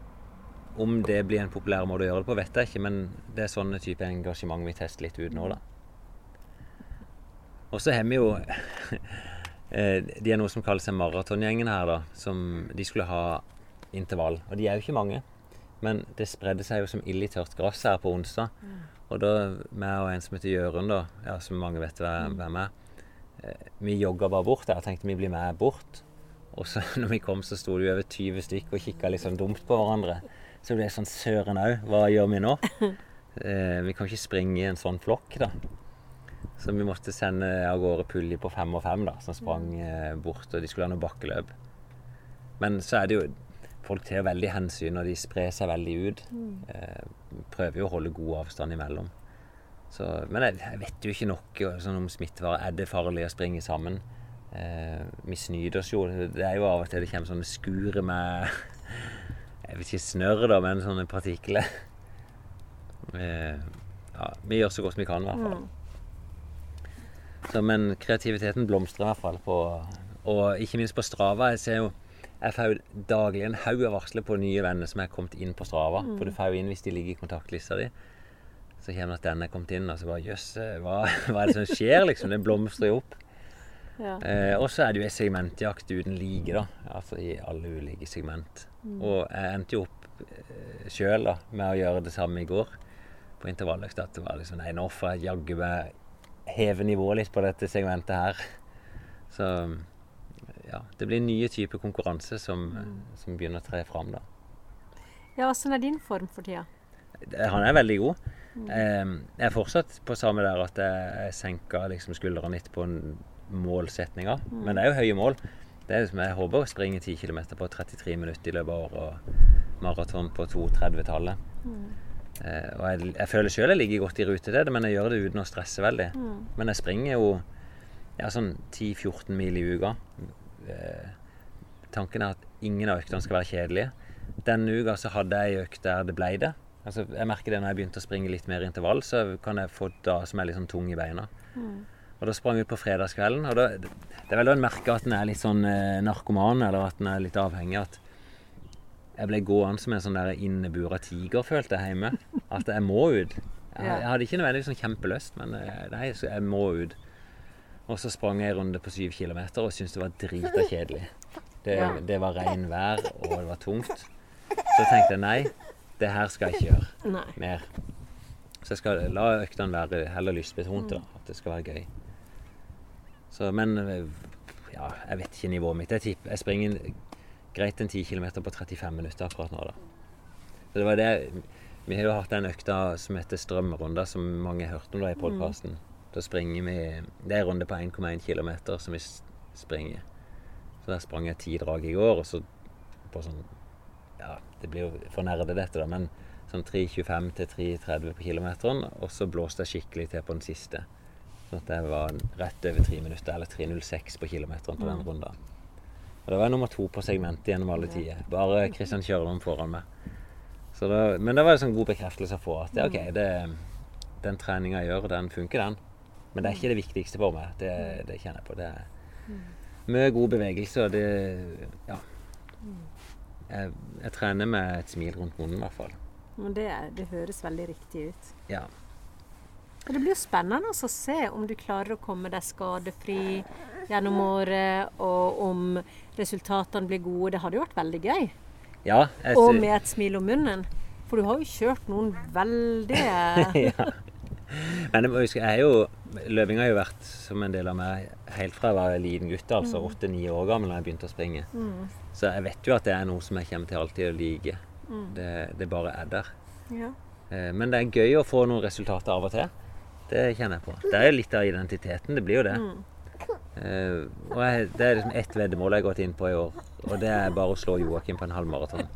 om det blir en populær måte å gjøre det på, vet jeg ikke, men det er sånne type engasjement vi tester litt ut nå, da. Og så har vi jo eh, De er noe som kaller seg maratongjengen her, da. Som de skulle ha intervall. Og de er jo ikke mange. Men det spredde seg jo som ild i tørt gress her på onsdag. Og da meg og en som heter Jørund, da, ja, som mange vet hvem hvem er, vi jogga bare bort der. Jeg tenkte vi blir med bort. Og så når vi kom, så sto det jo over 20 stykker og kikka litt sånn dumt på hverandre. Så ble det sånn Søren òg, hva gjør vi nå? Eh, vi kan ikke springe i en sånn flokk, da. Så vi måtte sende av gårde Pulli på fem og fem, da, som sprang eh, bort. Og de skulle ha noe bakkeløp. Men så er det jo Folk tar veldig hensyn, og de sprer seg veldig ut. Eh, prøver jo å holde god avstand imellom. Så, men jeg, jeg vet jo ikke nok sånn om smittevare. Er det farlig å springe sammen? Eh, vi snyter oss jo. Det er jo av og til det kommer sånne skure med Jeg vet ikke snørr, da, men sånne partikler. Eh, ja, vi gjør så godt vi kan, i hvert fall. Så, men kreativiteten blomstrer i hvert fall. På, og ikke minst på Strava. Jeg ser jo jeg får jo daglig en haug av varsler på nye venner som er kommet inn på Strava. For du får jo inn hvis de ligger i kontaktlista di. Så kommer det at denne er kommet inn, og så bare Jøss, hva, hva er det som skjer, liksom? Det blomstrer jo opp. Ja. Eh, og så er det jo ei segmentjakt uten like, da. Altså i alle ulike segment. Og jeg endte jo opp eh, sjøl med å gjøre det samme i går på intervalløkta. At det var liksom Nei, nå får jeg jaggu meg heve nivået litt på dette segmentet her. Så ja, det blir nye typer konkurranse som, som begynner å tre fram, da. Ja, åssen er din form for tida? Han er veldig god. Eh, jeg er fortsatt på samme der at jeg senker liksom skuldrene litt på målsettinga. Men det er jo høye mål. Det er liksom, Jeg håper å springe 10 km på 33 minutter i løpet av året, og maraton på 2.30-tallet. Mm. og jeg, jeg føler sjøl jeg ligger godt i rute til det, men jeg gjør det uten å stresse veldig. Men jeg springer jo ja, sånn 10-14 mil i uka. Eh, tanken er at ingen av øktene skal være kjedelige. Denne uka så hadde jeg ei økt der det ble det. Altså, jeg merker det når jeg begynte å springe litt mer intervall, så kan jeg få da som er litt sånn tung i beina. Og da sprang jeg ut på fredagskvelden, og da, det er vel da en merker at en er litt sånn eh, narkoman, eller at en er litt avhengig. At jeg ble gående som en sånn der innebura tiger, følte jeg hjemme. At jeg må ut. Jeg, jeg hadde ikke nødvendigvis sånn kjempelyst, men eh, nei, så jeg må ut. Og så sprang jeg en runde på syv kilometer og syntes det var drita kjedelig. Det, det var regnvær, og det var tungt. Så tenkte jeg nei, det her skal jeg ikke gjøre Nei. mer. Så jeg skal la øktene være heller lystbetonte, da. At det skal være gøy. Så, men eh, ja, jeg vet ikke nivået mitt. Jeg tipper jeg springer greit en 10 km på 35 minutter akkurat nå, da. Så det var det Vi har jo hatt den økta som heter Strømmerunda, som mange har hørt om da i podkasten. Da springer vi Det er en runde på 1,1 km som vi springer. Så der sprang jeg ti drag i går, og så på sånn Ja, det blir jo for nerde dette, da, men sånn 3.25 til 3.30 på kilometeren. Og så blåste jeg skikkelig til på den siste. Sånn at jeg var rett over tre minutter, eller 3.06 på kilometeren på den runden. Og det var jeg nummer to på segmentet gjennom alle tider. Bare Kristian Kjørlund foran meg. Så da, men da var det sånn god bekreftelse å få at det, ok, det, den treninga jeg gjør, den funker, den. Men det er ikke det viktigste for meg. Det, det kjenner jeg på. Det er mye god bevegelse, og det Ja. Jeg, jeg trener med et smil rundt munnen, i hvert fall. Men det, det høres veldig riktig ut. Ja. Og det blir jo spennende å se om du klarer å komme deg skadefri gjennom året, og om resultatene blir gode. Det hadde jo vært veldig gøy. Ja. Jeg, Og med et smil om munnen. For du har jo kjørt noen veldig ja. Men jeg må huske, jeg er jo Løping har jo vært som en del av meg helt fra jeg var liten gutt, altså Mm. åtte-ni år gammel da jeg begynte å springe. Mm. Så jeg vet jo at det er noe som jeg kommer til alltid å like. Mm. Det, det bare er der. Ja. Eh, Men det er gøy å få noen resultater av og til. Det kjenner jeg på. Det er jo litt av identiteten. Det blir jo det. Mm. Eh, og jeg, det er liksom ett veddemål jeg har gått inn på i år, og det er bare å slå Joakim på en halvmaraton.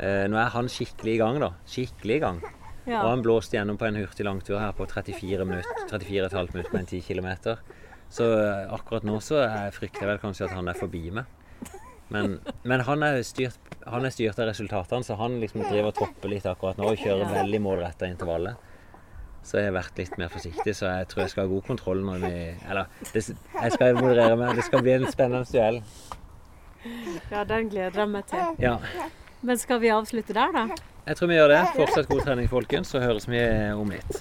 Eh, nå er han skikkelig i gang, da. Skikkelig i gang. Ja. Og han blåste gjennom på en hurtig langtur her på 34 minutter, 34,5 minutter på en 10 km. Så akkurat nå så er- frykter jeg vel kanskje at han er forbi meg. Men, men han, er styrt, han er styrt av resultatene, så han liksom driver og topper litt akkurat nå og kjører veldig målretta intervallet. Så jeg har vært litt mer forsiktig, så jeg tror jeg skal ha god kontroll når vi Eller det, jeg skal moderere meg. Det skal bli en spennende duell. ja, den gleder jeg meg til. Ja. Men skal vi avslutte der, da? Jeg tror vi gjør det. Fortsatt god trening, folkens, så høres vi om litt.